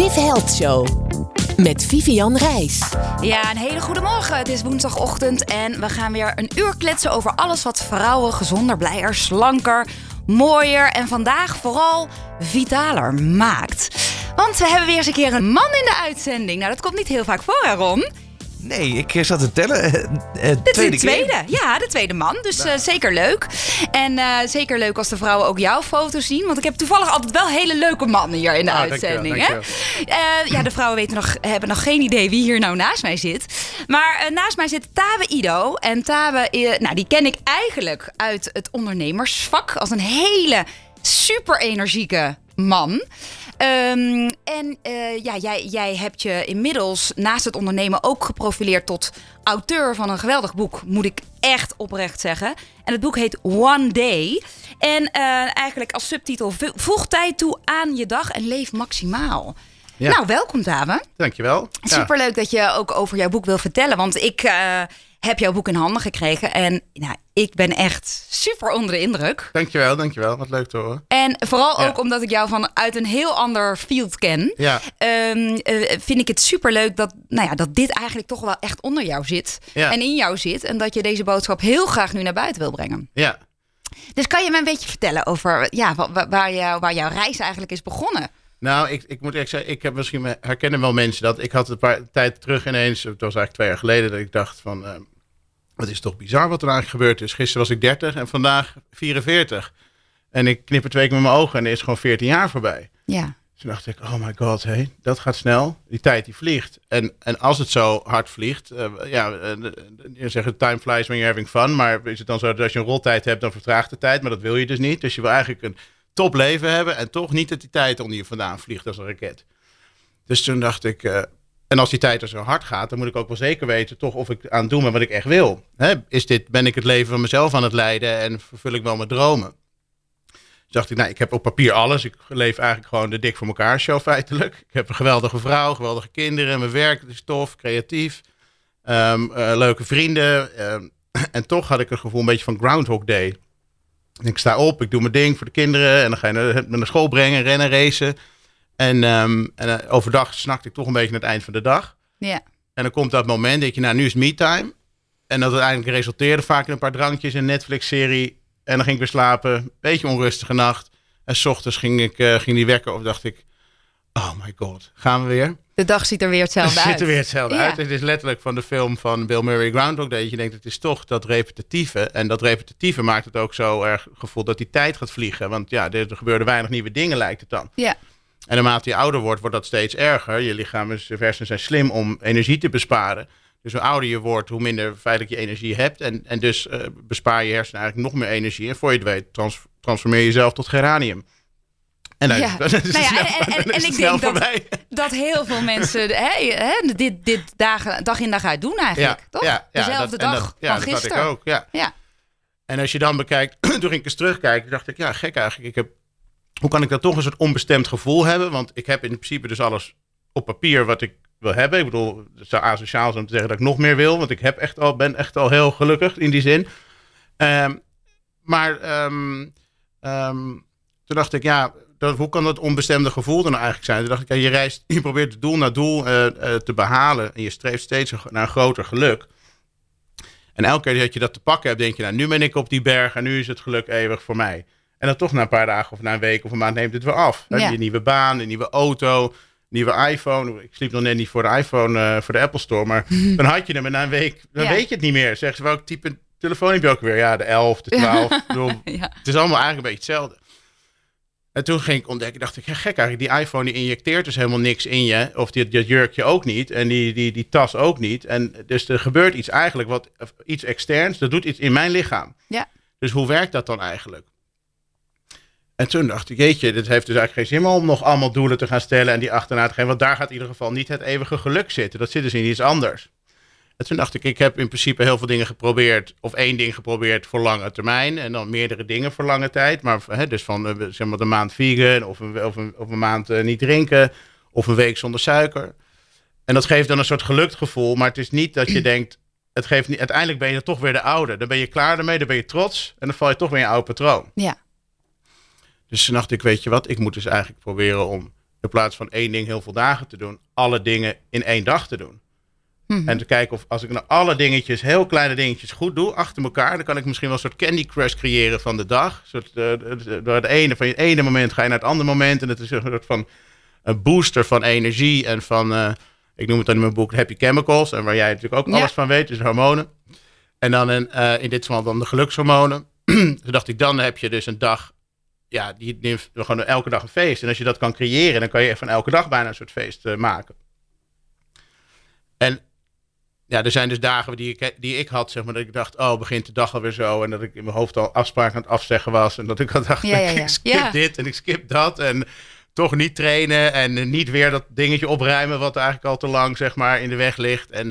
Viv Health Show met Vivian Reis. Ja, een hele goede morgen. Het is woensdagochtend en we gaan weer een uur kletsen over alles wat vrouwen gezonder, blijer, slanker, mooier en vandaag vooral vitaler maakt. Want we hebben weer eens een keer een man in de uitzending. Nou, dat komt niet heel vaak voor, hè? Nee, ik eh, zat te tellen. Eh, eh, Dit tweede is de tweede. keer. Ja, de tweede man. Dus eh, zeker leuk. En zeker leuk als de vrouwen ook jouw foto's zien. Want ik heb toevallig altijd wel hele leuke mannen hier in de Ah, uitzending. ja, de vrouwen weten nog, hebben nog geen idee wie hier nou naast mij zit. Maar naast mij zit Tabe Ido. En Tabe, nou, die ken ik eigenlijk uit het ondernemersvak. Als een hele super energieke man. Ehm, en eh, ja, jij, jij hebt je inmiddels naast het ondernemen ook geprofileerd tot auteur van een geweldig boek, moet ik echt oprecht zeggen. En het boek heet One Day. En eh, eigenlijk als subtitel: "Vo- Voeg tijd toe aan je dag en leef maximaal. Ja. Nou, welkom Tabe. Dankjewel. Superleuk dat je ook over jouw boek wil vertellen. Want ik eh, heb jouw boek in handen gekregen. En nou, ik ben echt super onder de indruk. Dankjewel, dankjewel. Wat leuk te horen. En vooral Ja. ook omdat ik jou vanuit een heel ander field ken. Ja, ehm, eh, vind ik het superleuk dat, nou ja, dat dit eigenlijk toch wel echt onder jou zit. Ja. En in jou zit. En dat je deze boodschap heel graag nu naar buiten wil brengen. ja. Dus kan je me een beetje vertellen over ja, wa- wa- waar, jou, waar jouw reis eigenlijk is begonnen? Nou, ik, ik moet echt zeggen, ik heb misschien herkennen wel mensen dat. Ik had een paar tijd terug ineens, het was eigenlijk twee jaar geleden, dat ik dacht van, eh, wat is toch bizar wat er eigenlijk gebeurd is. Gisteren was ik 30 en vandaag 44. En ik knipper twee keer met mijn ogen en er is gewoon 14 jaar voorbij. Ja. Toen dacht ik, oh my god, hey, dat gaat snel. Die tijd die vliegt. En, en als het zo hard vliegt, eh, ja, eh, je zegt time flies when you're having fun. Maar is het dan zo dat als je een roltijd hebt, dan vertraagt de tijd. Maar dat wil je dus niet. Dus je wil eigenlijk een top leven hebben en toch niet dat die tijd onder je vandaan vliegt als een raket. Dus toen dacht ik, eh, en als die tijd er zo hard gaat, dan moet ik ook wel zeker weten toch of ik aan het doen ben wat ik echt wil. Hè? Is dit, ben ik het leven van mezelf aan het leiden en vervul ik wel mijn dromen? Dus dacht ik, nou, ik heb op papier alles. Ik leef eigenlijk gewoon de dik voor elkaar show feitelijk. Ik heb een geweldige vrouw, geweldige kinderen. Mijn werk is tof, creatief. Ehm, eh, leuke vrienden. ehm, en toch had ik een gevoel een beetje van Groundhog Day. Ik sta op, ik doe mijn ding voor de kinderen. En dan ga je naar, naar school brengen, rennen, racen. En, ehm, en eh, overdag snakte ik toch een beetje naar het eind van de dag. Ja. En dan komt dat moment dat je, nou, nu is me time. En dat uiteindelijk resulteerde vaak in een paar drankjes, een Netflix-serie. En dan ging ik weer slapen. Beetje onrustige nacht. En s ochtends ging, ik, eh, ging die wekker op. dacht ik, oh my god, gaan we weer? De dag ziet er weer hetzelfde Het uit. ziet er weer hetzelfde Ja. uit. Het is letterlijk van de film van Bill Murray Groundhog Day. Dat je denkt, het is toch dat repetitieve. En dat repetitieve maakt het ook zo erg gevoel dat die tijd gaat vliegen. Want ja, er gebeurden weinig nieuwe dingen lijkt het dan. Ja. En naarmate je ouder wordt, wordt dat steeds erger. Je lichaam is, hersenen zijn slim om energie te besparen. Dus hoe ouder je wordt, hoe minder feitelijk je energie hebt. En, en dus eh, bespaar je hersenen eigenlijk nog meer energie. En voor je het weet, trans- transformeer je jezelf tot geranium. En dan, Ja. dan Nou ja, snel, en- ik denk dat- voorbij. dat heel veel mensen hè, hè, dit, dit dagen, dag in dag uit doen eigenlijk. toch? Dezelfde dat- dag dat- ja, van dat had gisteren. ik ook, ja. Ja. En als je dan bekijkt, toen ging ik eens terugkijken, dacht ik, ja, gek eigenlijk. Ik heb, hoe kan ik dat toch een soort onbestemd gevoel hebben? Want ik heb in principe dus alles op papier wat ik wil hebben. Ik bedoel, het zou asociaal zijn om te zeggen dat ik nog meer wil, want ik heb echt al, ben echt al heel gelukkig in die zin. Ehm, maar ehm, ehm, toen dacht ik, ja, dat, hoe kan dat onbestemde gevoel dan eigenlijk zijn? Toen dacht ik, ja, je reist, je probeert doel na doel eh, eh, te behalen en je streeft steeds naar een groter geluk. En elke keer dat je dat te pakken hebt, denk je, nou, nu ben ik op die berg en nu is het geluk eeuwig voor mij. En dan toch na een paar dagen of na een week of een maand neemt het weer af. Ja. Je nieuwe baan, een nieuwe auto, nieuwe iPhone. Ik sliep nog net niet voor de iPhone, eh, voor de Apple Store, maar dan had je hem en na een week, dan Ja. weet je het niet meer. Zeg ze, welk type telefoon heb je ook weer? Ja, de 11, de 12. Ik bedoel, Ja. het is allemaal eigenlijk een beetje hetzelfde. En toen ging ik ontdekken, dacht ik, ja, gek eigenlijk, die iPhone die injecteert dus helemaal niks in je. Of die, dat jurkje ook niet. En die, die, die tas ook niet. En dus er gebeurt iets eigenlijk, wat, iets externs, dat doet iets in mijn lichaam. Ja. Dus hoe werkt dat dan eigenlijk? En toen dacht ik, jeetje, dit heeft dus eigenlijk geen zin meer om nog allemaal doelen te gaan stellen en die achterna te gaan. Want daar gaat in ieder geval niet het eeuwige geluk zitten. Dat zit dus in iets anders. En toen dacht ik, ik heb in principe heel veel dingen geprobeerd. Of één ding geprobeerd voor lange termijn. En dan meerdere dingen voor lange tijd. Maar hè, dus van eh, zeg maar de maand vegan. Of een, of een, of een maand eh, niet drinken. Of een week zonder suiker. En dat geeft dan een soort geluksgevoel. Maar het is niet dat je denkt... Het geeft niet, uiteindelijk ben je toch weer de oude. Dan ben je klaar ermee, dan ben je trots. En dan val je toch weer in je oude patroon. Ja. Dus toen dacht ik, weet je wat, ik moet dus eigenlijk proberen om in plaats van één ding heel veel dagen te doen, alle dingen in één dag te doen. Mhm. En te kijken of als ik nou alle dingetjes, heel kleine dingetjes goed doe, achter elkaar, dan kan ik misschien wel een soort Candy Crush creëren van de dag. Een soort, eh, door het ene, van je ene moment ga je naar het andere moment. En het is een soort van een booster van energie en van, eh, ik noem het dan in mijn boek Happy Chemicals. En waar jij natuurlijk ook Ja. alles van weet, dus hormonen. En dan een, eh, in dit geval dan de gelukshormonen. Toen dacht ik, dan heb je dus een dag, ja, die neemt gewoon elke dag een feest. En als je dat kan creëren, dan kan je van elke dag bijna een soort feest maken. En ja, er zijn dus dagen die ik, die ik had, zeg maar, dat ik dacht, oh, begint de dag alweer zo. En dat ik in mijn hoofd al afspraken aan het afzeggen was. En dat ik al dacht, Ja, ja, ja. ik skip dit en ik skip dat. En toch niet trainen en niet weer dat dingetje opruimen wat eigenlijk al te lang, zeg maar, in de weg ligt. En,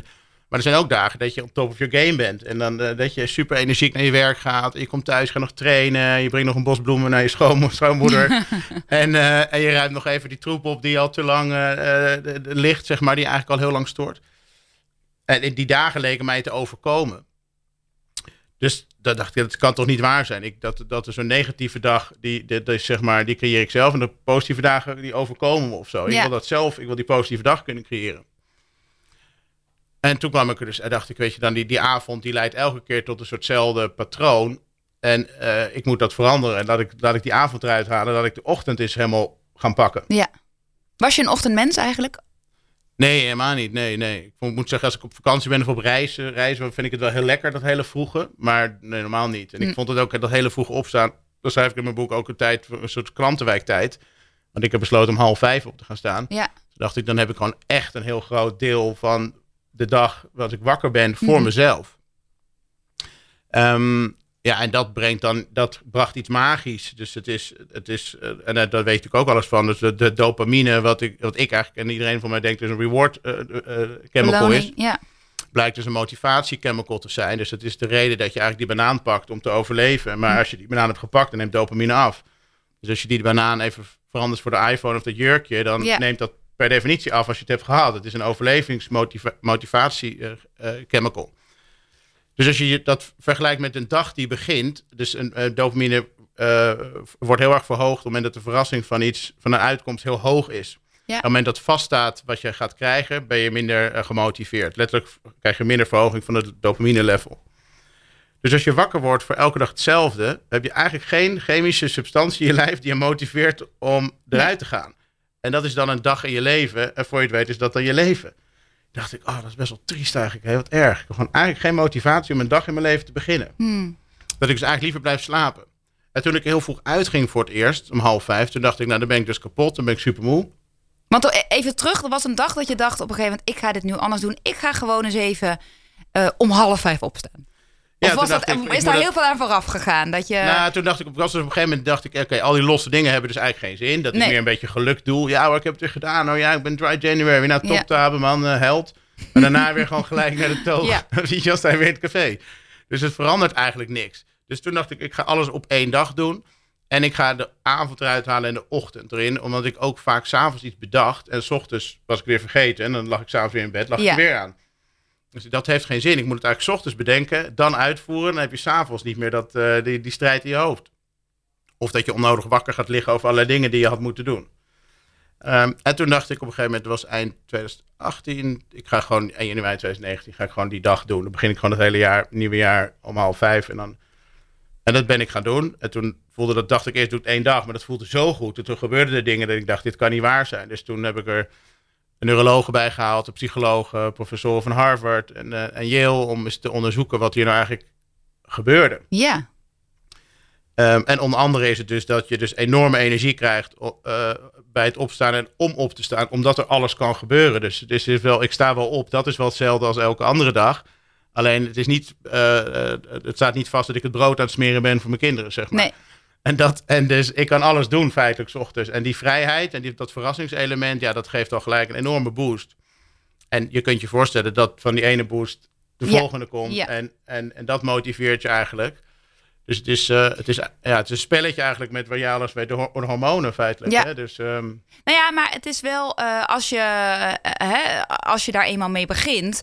maar er zijn ook dagen dat je op top of your game bent. En dan eh, dat je super energiek naar je werk gaat. Je komt thuis, gaat nog trainen. Je brengt nog een bos bloemen naar je schoonmo- schoonmoeder. en, eh, en je ruimt nog even die troep op die al te lang eh, ligt, zeg maar, die eigenlijk al heel lang stoort. En in die dagen leken mij te overkomen. Dus dat dacht ik, dat kan toch niet waar zijn. Ik, dat, dat is zo'n negatieve dag, die, die, zeg maar, die creëer ik zelf. En de positieve dagen, die overkomen me of zo. Ik wil dat zelf, ik wil die positieve dag kunnen creëren. En toen kwam ik er dus, en dacht ik, weet je, dan die, die avond, die leidt elke keer tot een soortzelfde patroon. En eh, ik moet dat veranderen. En dat ik, laat ik die avond eruit halen, dat ik de ochtend is helemaal gaan pakken. Ja. Was je een ochtendmens eigenlijk? Nee, helemaal niet. Nee, nee. Ik moet zeggen, als ik op vakantie ben of op reizen, reizen vind ik het wel heel lekker, dat hele vroege. Maar nee, normaal niet. En ik Hm. vond het ook, dat hele vroege opstaan, dan schrijf ik in mijn boek ook een tijd, een soort klantenwijktijd. Want ik heb besloten om half vijf op te gaan staan. Ja. Toen dacht ik, dan heb ik gewoon echt een heel groot deel van de dag dat ik wakker ben voor Mhm. mezelf. Ehm, ja, en dat brengt dan, dat bracht iets magisch. Dus het is, het is eh, en daar daar weet natuurlijk ook alles van. Dus de, de dopamine, wat ik, wat ik eigenlijk en iedereen van mij denkt, is een reward eh, eh, eh, chemical Beloning, is, Ja. blijkt dus een motivatie-chemical te zijn. Dus het is de reden dat je eigenlijk die banaan pakt om te overleven. Maar als je die banaan hebt gepakt, dan neemt dopamine af. Dus als je die banaan even verandert voor de iPhone of dat jurkje, dan Ja. neemt dat per definitie af als je het hebt gehaald. Het is een overlevingsmotivatie-chemical. Dus als je dat vergelijkt met een dag die begint, dus een eh, dopamine eh, wordt heel erg verhoogd op het moment dat de verrassing van iets, van een uitkomst heel hoog is. Op het moment dat vaststaat wat je gaat krijgen, ben je minder eh, gemotiveerd. Letterlijk krijg je minder verhoging van het dopamine level. Dus als je wakker wordt voor elke dag hetzelfde, heb je eigenlijk geen chemische substantie in je lijf die je motiveert om eruit te gaan. En dat is dan een dag in je leven. En voor je het weet is dat dan je leven. Dacht ik, oh, dat is best wel triest eigenlijk. Heel wat erg. Ik heb gewoon eigenlijk geen motivatie om een dag in mijn leven te beginnen. Hmm. Dat ik dus eigenlijk liever blijf slapen. En toen ik heel vroeg uitging voor het eerst, om half vijf, toen dacht ik, nou dan ben ik dus kapot, dan ben ik super moe. Want e- even terug, er was een dag dat je dacht op een gegeven moment... ik ga dit nu anders doen. Ik ga gewoon eens even eh, om half vijf opstaan. Ja, was dat, ik, is daar dat- heel veel aan vooraf gegaan? Dat je... Nou, toen dacht ik, op, was dus op een gegeven moment dacht ik, oké, al die losse dingen hebben dus eigenlijk geen zin. Dat is Nee. meer een beetje gelukdoel. Ja hoor, ik heb het weer gedaan. Oh ja, ik ben dry January. Nou, top Ja. taben, man, eh, held. En daarna weer gewoon gelijk naar de toog. Ja. Dan zie je als hij weer in het café. Dus het verandert eigenlijk niks. Dus toen dacht ik, ik ga alles op één dag doen. En ik ga de avond eruit halen en de ochtend erin. Omdat ik ook vaak s'avonds iets bedacht. En s ochtends was ik weer vergeten. En dan lag ik s'avonds weer in bed, lag Ja. ik er weer aan. Dus dat heeft geen zin. Ik moet het eigenlijk ochtends bedenken, dan uitvoeren. Dan heb je s'avonds niet meer dat, eh, die, die strijd in je hoofd. Of dat je onnodig wakker gaat liggen over allerlei dingen die je had moeten doen. Ehm, en toen dacht ik op een gegeven moment, het was eind 2018. Ik ga gewoon, 1 januari 2019, ga ik gewoon die dag doen. Dan begin ik gewoon het hele jaar, nieuwe jaar om half vijf. En, dan, en dat ben ik gaan doen. En toen voelde dat, dacht ik eerst, doe het één dag. Maar dat voelde zo goed. En toen gebeurden er dingen dat ik dacht, dit kan niet waar zijn. Dus toen heb ik er een neuroloog bij gehaald, een psycholoog, professor van Harvard en, eh, en Yale. Om eens te onderzoeken wat hier nou eigenlijk gebeurde. Ja, Ehm, en onder andere is het dus dat je dus enorme energie krijgt eh, bij het opstaan en om op te staan, omdat er alles kan gebeuren. Dus het is dus wel, ik sta wel op, dat is wel hetzelfde als elke andere dag. Alleen het is niet, eh, het staat niet vast dat ik het brood aan het smeren ben voor mijn kinderen, zeg maar. nee. En, dat, en dus ik kan alles doen feitelijk 's ochtends. En die vrijheid en die, dat verrassingselement, ja, dat geeft al gelijk een enorme boost. En je kunt je voorstellen dat van die ene boost de Ja, volgende komt. ja. En, en, en dat motiveert je eigenlijk. Dus het is, eh, het, is, ja, het is een spelletje eigenlijk met waar je alles weet, de hormonen feitelijk. Ja. Hè? Dus ehm, Nou ja, maar het is wel eh, als, je, eh, hè, als je daar eenmaal mee begint.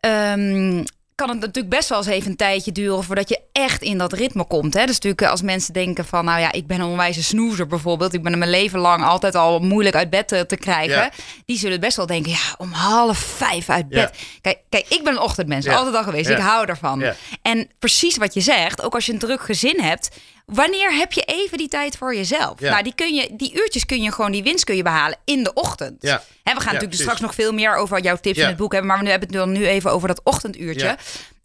ehm, kan het natuurlijk best wel eens even een tijdje duren voordat je echt in dat ritme komt. Hè? Dus natuurlijk als mensen denken van, nou ja, ik ben een onwijze snoezer bijvoorbeeld. Ik ben mijn leven lang altijd al moeilijk uit bed te, te krijgen. Ja. Die zullen best wel denken, ja, om half vijf uit bed. Ja. Kijk, kijk, ik ben een ochtendmens, altijd al geweest. Ik hou ervan. En precies wat je zegt, ook als je een druk gezin hebt, wanneer heb je even die tijd voor jezelf? Ja. Nou, die, kun je, die uurtjes kun je gewoon, die winst kun je behalen in de ochtend. Ja. Hè, we gaan natuurlijk precies. straks nog veel meer over jouw tips in het boek hebben, maar we hebben het dan nu even over dat ochtenduurtje. Ja.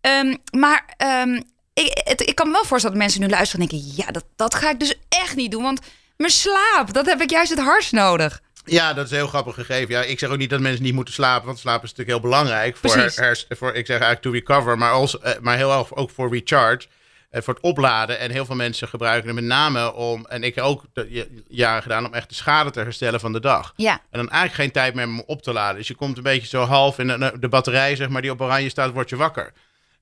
Ehm, maar ehm, ik, het, ik kan me wel voorstellen dat mensen nu luisteren en denken, ja, dat, dat ga ik dus echt niet doen, want mijn slaap, dat heb ik juist het hardst nodig. Ja, dat is een heel grappig gegeven. Ja, ik zeg ook niet dat mensen niet moeten slapen, want slapen is natuurlijk heel belangrijk. Voor, hers- voor ik zeg eigenlijk to recover, maar, als, eh, maar heel erg ook voor recharge. Voor het opladen. En heel veel mensen gebruiken het met name om, en ik heb ook jaren gedaan, om echt de schade te herstellen van de dag. Ja, En dan eigenlijk geen tijd meer om op te laden. Dus je komt een beetje zo half in de, de batterij, zeg maar, die op oranje staat, word je wakker.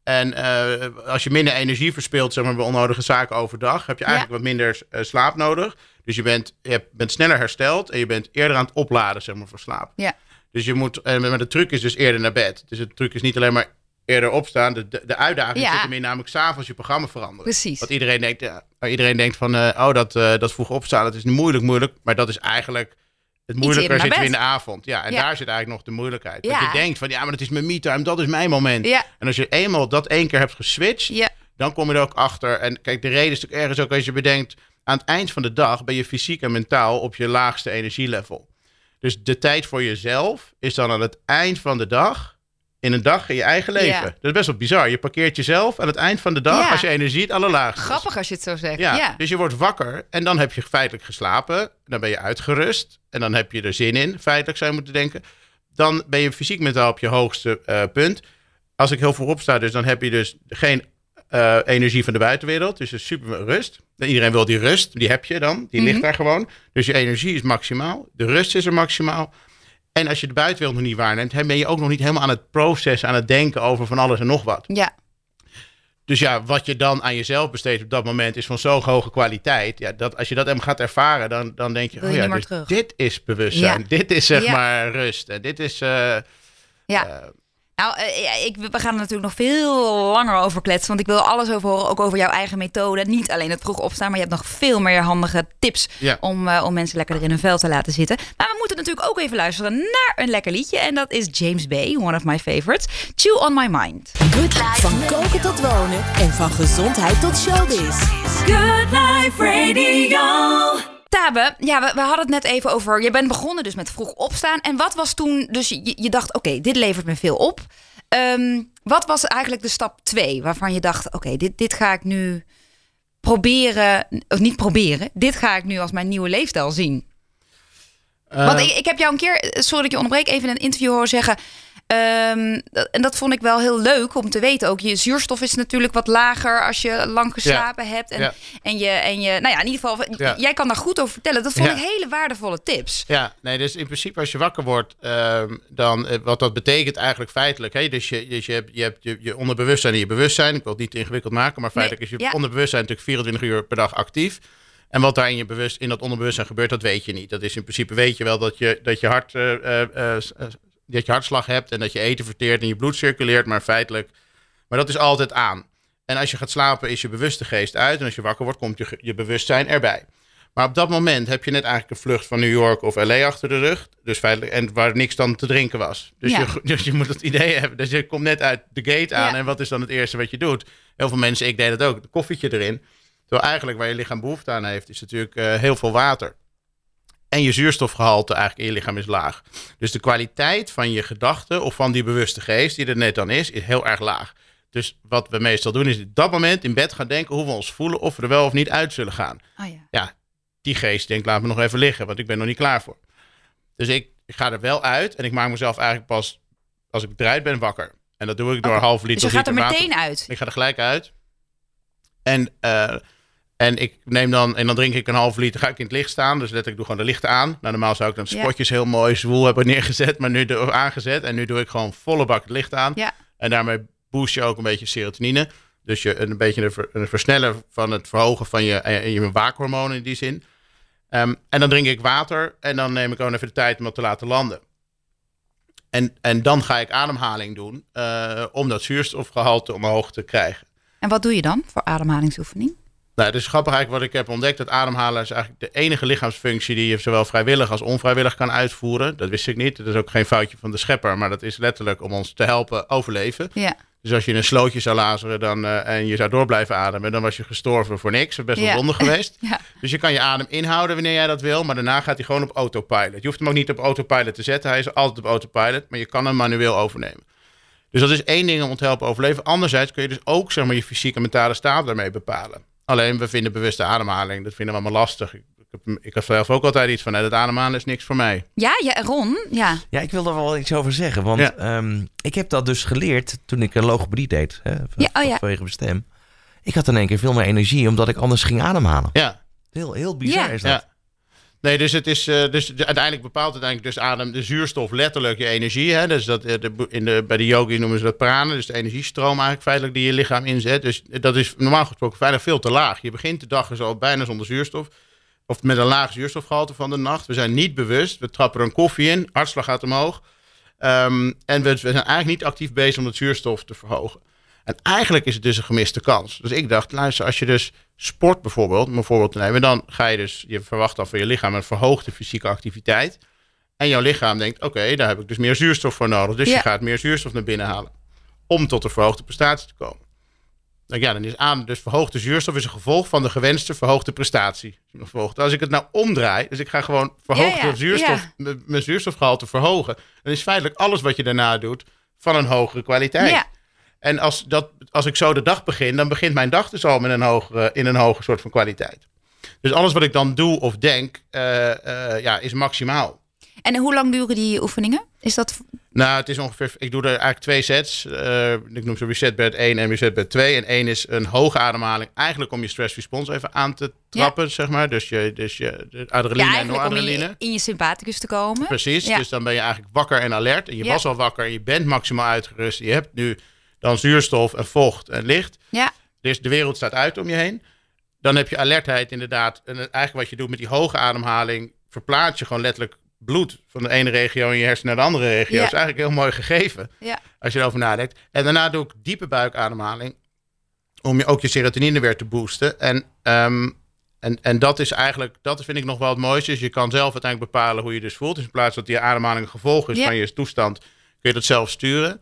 En eh, als je minder energie verspilt, zeg maar, bij onnodige zaken overdag, heb je eigenlijk wat minder eh, slaap nodig. Dus je bent, je bent sneller hersteld en je bent eerder aan het opladen, zeg maar, voor slaap. ja, Dus je moet, en maar de truc is dus eerder naar bed. Dus de truc is niet alleen maar eerder opstaan. De, de, uitdaging Ja. zit hem in namelijk s'avonds je programma veranderen. precies. Want iedereen denkt, ja, iedereen denkt van, eh, oh, dat, eh, dat vroeg opstaan, dat is moeilijk, moeilijk. Maar dat is eigenlijk, het moeilijker zit in de avond. Ja, en Ja. daar zit eigenlijk nog de moeilijkheid. Dat je denkt van, ja, maar dat is mijn me-time, dat is mijn moment. Ja, En als je eenmaal dat één keer hebt geswitcht, ja, dan kom je er ook achter. En kijk, de reden is natuurlijk ergens ook als je bedenkt, aan het eind van de dag ben je fysiek en mentaal op je laagste energielevel. Dus de tijd voor jezelf is dan aan het eind van de dag, in een dag in je eigen leven. Ja. Dat is best wel bizar. Je parkeert jezelf aan het eind van de dag, Ja. als je energie het allerlaagste is. grappig als je het zo zegt. Ja, Ja, dus je wordt wakker en dan heb je feitelijk geslapen. Dan ben je uitgerust en dan heb je er zin in, feitelijk zou je moeten denken. Dan ben je fysiek mentaal op je hoogste eh, punt. Als ik heel voorop sta, dus dan heb je dus geen eh, energie van de buitenwereld. Dus het is super rust. En iedereen wil die rust, die heb je dan. Die Mhm. ligt daar gewoon. Dus je energie is maximaal. De rust is er maximaal. En als je de buitenwereld nog niet waarneemt, ben je ook nog niet helemaal aan het processen, aan het denken over van alles en nog wat. ja, Dus ja, wat je dan aan jezelf besteedt op dat moment is van zo'n hoge kwaliteit. Ja, dat, als je dat hem gaat ervaren, dan, dan denk je, oh ja, dus dit is bewustzijn. Ja. Dit is zeg Ja. maar rust. En dit is... eh, ja. eh, Nou, eh, ik, we gaan er natuurlijk nog veel langer over kletsen. Want ik wil alles over horen, ook over jouw eigen methode. Niet alleen het vroeg opstaan, maar je hebt nog veel meer handige tips Ja. om, eh, om mensen lekker in hun vel te laten zitten. Maar we moeten natuurlijk ook even luisteren naar een lekker liedje. En dat is James Bay, one of my favorites. Chew on my mind. Good life. Van koken tot wonen en van gezondheid tot showbiz. Good Life Radio. Tabe, ja, we, we hadden het net even over. Je bent begonnen dus met vroeg opstaan. En wat was toen, dus je, je dacht, oké, dit levert me veel op. Ehm, wat was eigenlijk de stap twee waarvan je dacht, oké, dit, dit ga ik nu proberen, of niet proberen, dit ga ik nu als mijn nieuwe leefstijl zien. Want eh, ik, ik heb jou een keer, eh, sorry dat ik je onderbreek, even in een interview horen zeggen. Ehm, dat- en dat vond ik wel heel leuk om te weten ook. Je zuurstof is natuurlijk wat lager als je lang geslapen hebt. En, Ja. en, je, en je, nou ja, in ieder geval, Ja. jij kan daar goed over vertellen. Dat vond ik hele waardevolle tips. Ja, nee, dus in principe als je wakker wordt, ehm, dan eh, wat dat betekent eigenlijk feitelijk. Hè? Dus je, dus je hebt, je, hebt je, je onderbewustzijn en je bewustzijn. Ik wil het niet te ingewikkeld maken, maar feitelijk is je onderbewustzijn natuurlijk 24 uur per dag actief. En wat daar in, je bewust, in dat onderbewustzijn gebeurt, dat weet je niet. Dat is in principe weet je wel dat je, dat je, hart, eh, eh, dat je hartslag hebt en dat je eten verteert en je bloed circuleert, maar feitelijk. Maar dat is altijd aan. En als je gaat slapen, is je bewuste geest uit. En als je wakker wordt, komt je, je bewustzijn erbij. Maar op dat moment heb je net eigenlijk een vlucht van New York of LA achter de rug. Dus feitelijk, en waar niks dan te drinken was. Dus, Ja. je, dus je moet het idee hebben. Dus je komt net uit de gate aan. Ja. En wat is dan het eerste wat je doet? Heel veel mensen, ik deed het ook, een koffietje erin. Terwijl eigenlijk waar je lichaam behoefte aan heeft, is natuurlijk eh, heel veel water. En je zuurstofgehalte eigenlijk in je lichaam is laag. Dus de kwaliteit van je gedachten of van die bewuste geest, die er net dan is, is heel erg laag. Dus wat we meestal doen, is op dat moment in bed gaan denken hoe we ons voelen, of we er wel of niet uit zullen gaan Oh ja. ja, die geest denkt, laat me nog even liggen, want ik ben nog niet klaar voor. Dus ik, ik ga er wel uit en ik maak mezelf eigenlijk pas, als ik eruit ben, wakker. En dat doe ik door een half liter Dus je gaat er water. meteen uit. Ik ga er gelijk uit. En, eh, en ik neem dan, en dan drink ik een half liter, ga ik in het licht staan. Dus letterlijk doe gewoon de lichten aan. Nou, normaal zou ik dan Ja. spotjes heel mooi zwoel hebben neergezet, maar nu de, aangezet. En nu doe ik gewoon volle bak het licht aan. Ja. En daarmee boost je ook een beetje serotonine. Dus je een beetje een, ver- een versneller van het verhogen van je, eh, je waakhormonen in die zin. Ehm, en dan drink ik water en dan neem ik gewoon even de tijd om het te laten landen. en, en dan ga ik ademhaling doen eh, om dat zuurstofgehalte omhoog te krijgen. En wat doe je dan voor ademhalingsoefening? Nou, het is grappig eigenlijk wat ik heb ontdekt. Dat ademhalen is eigenlijk de enige lichaamsfunctie die je zowel vrijwillig als onvrijwillig kan uitvoeren. Dat wist ik niet. Dat is ook geen foutje van de schepper, maar dat is letterlijk om ons te helpen overleven. Ja. Dus als je in een slootje zou lazeren dan, eh, en je zou door blijven ademen, dan was je gestorven voor niks. Dat is best wel Ja. zonde geweest. Ja. Dus je kan je adem inhouden wanneer jij dat wil, maar daarna gaat hij gewoon op autopilot. Je hoeft hem ook niet op autopilot te zetten. Hij is altijd op autopilot, maar je kan hem manueel overnemen. Dus dat is één ding om te helpen overleven. Anderzijds kun je dus ook zeg maar, je fysieke en mentale staat daarmee bepalen. Alleen we vinden bewuste ademhaling, dat vinden we allemaal lastig. Ik, heb, ik heb zelf ook altijd iets van, nee, dat ademhalen is niks voor mij. Ja, ja, Ron, ja. Ja, ik wil er wel iets over zeggen. Want Ja. ehm, ik heb dat dus geleerd toen ik een logopedie deed. Hè, van- Ja, oh ja. Vanwege mijn stem. Ik had in één keer veel meer energie, omdat ik anders ging ademhalen. Ja, Heel, heel bizar Ja. is dat. Nee, dus het is eh, dus de- uiteindelijk bepaalt uiteindelijk dus adem de zuurstof letterlijk je energie. Hè? Dus dat eh, in de, bij de yogi noemen ze dat prana, dus de energiestroom eigenlijk feitelijk die je lichaam inzet. Dus dat is normaal gesproken feitelijk veel te laag. Je begint de dag dus al bijna zonder zuurstof. Of met een laag zuurstofgehalte van de nacht. We zijn niet bewust. We trappen een koffie in. Hartslag gaat omhoog. Ehm, en we, we zijn eigenlijk niet actief bezig om het zuurstof te verhogen. En eigenlijk is het dus een gemiste kans. Dus ik dacht, luister, als je dus sport bijvoorbeeld, om een voorbeeld te nemen, dan ga je dus, je verwacht dan van je lichaam een verhoogde fysieke activiteit. En jouw lichaam denkt, oké, daar heb ik dus meer zuurstof voor nodig. Dus Ja. je gaat meer zuurstof naar binnen halen. Om tot een verhoogde prestatie te komen. Nou ja, dan is aan, dus verhoogde zuurstof is een gevolg van de gewenste verhoogde prestatie. Als ik het nou omdraai, dus ik ga gewoon verhoogde Ja, ja, zuurstof, mijn zuurstofgehalte verhogen, dan is feitelijk alles wat je daarna doet van een hogere kwaliteit. Ja. En als, dat, als ik zo de dag begin, dan begint mijn dag dus al met een hogere, in een hoger soort van kwaliteit. Dus alles wat ik dan doe of denk, eh, eh, ja, is maximaal. En hoe lang duren die oefeningen? Is dat... Nou, het is ongeveer, ik doe er eigenlijk twee sets. Eh, ik noem ze reset bed 1 en reset bed 2. En één is een hoge ademhaling, eigenlijk om je stress response even aan te trappen, zeg maar. Dus je, dus je adrenaline Ja, en eigenlijk om in noradrenaline. je, in je sympathicus te komen. Precies, Ja. dus dan ben je eigenlijk wakker en alert. En je was al wakker en je bent maximaal uitgerust. Je hebt nu dan zuurstof en vocht en licht. Ja, Dus de wereld staat uit om je heen. Dan heb je alertheid inderdaad. En eigenlijk wat je doet met die hoge ademhaling... verplaats je gewoon letterlijk bloed van de ene regio in je hersenen naar de andere regio. Ja. Dat is eigenlijk heel mooi gegeven ja. als je erover nadenkt. En daarna doe ik diepe buikademhaling. Om je ook je serotonine weer te boosten. En, ehm, en, en dat is eigenlijk, dat vind ik nog wel het mooiste. Dus je kan zelf uiteindelijk bepalen hoe je dus voelt. Dus in plaats dat die ademhaling een gevolg is Ja. van je toestand, kun je dat zelf sturen.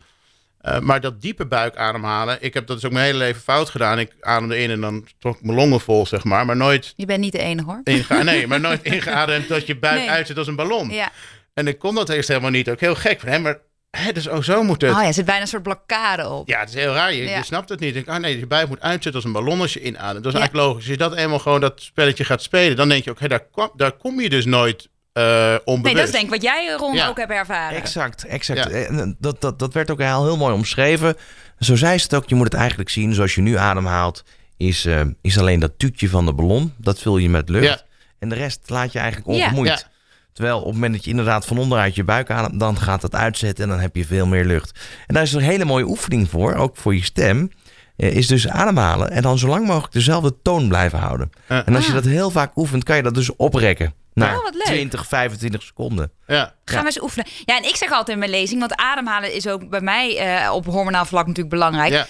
Eh, maar dat diepe buikademhalen, ik heb dat dus ook mijn hele leven fout gedaan. Ik ademde in en dan trok ik mijn longen vol, zeg maar. Maar nooit, Je bent niet de enige hoor. nee, maar nooit ingeademd dat je buik Nee. uitzet als een ballon. Ja. En ik kon dat eerst helemaal niet. Ook heel gek van hem, maar hè, dus, oh, zo moet het. Oh ja, er zit bijna een soort blokkade op. Ja, het is heel raar. Je, Ja. je snapt het niet. Ik, ah nee, je buik moet uitzetten als een ballon als je inademt. Dat is eigenlijk logisch. Als je dat eenmaal gewoon dat spelletje gaat spelen, dan denk je ook, hé, daar, kwam- daar kom je dus nooit eh onbewust. Nee, dat is denk ik wat jij, Ron, Ja. ook hebt ervaren. Exact, exact. Ja. En dat, dat, dat werd ook heel, heel mooi omschreven. Zo zei ze het ook, je moet het eigenlijk zien zoals je nu ademhaalt. Is, eh, is alleen dat tuutje van de ballon, dat vul je met lucht. Ja. En de rest laat je eigenlijk ongemoeid. Ja. Terwijl op het moment dat je inderdaad van onderuit je buik ademt, dan gaat het uitzetten en dan heb je veel meer lucht. En daar is een hele mooie oefening voor, ook voor je stem. eh, Is dus ademhalen en dan zo lang mogelijk dezelfde toon blijven houden. En als je Ah. dat heel vaak oefent, kan je dat dus oprekken. Naar Oh, wat leuk. 20, 25 seconden. Ja. Gaan we eens oefenen. Ja, en ik zeg altijd in mijn lezing, want ademhalen is ook bij mij eh, op hormonaal vlak natuurlijk belangrijk. Ja.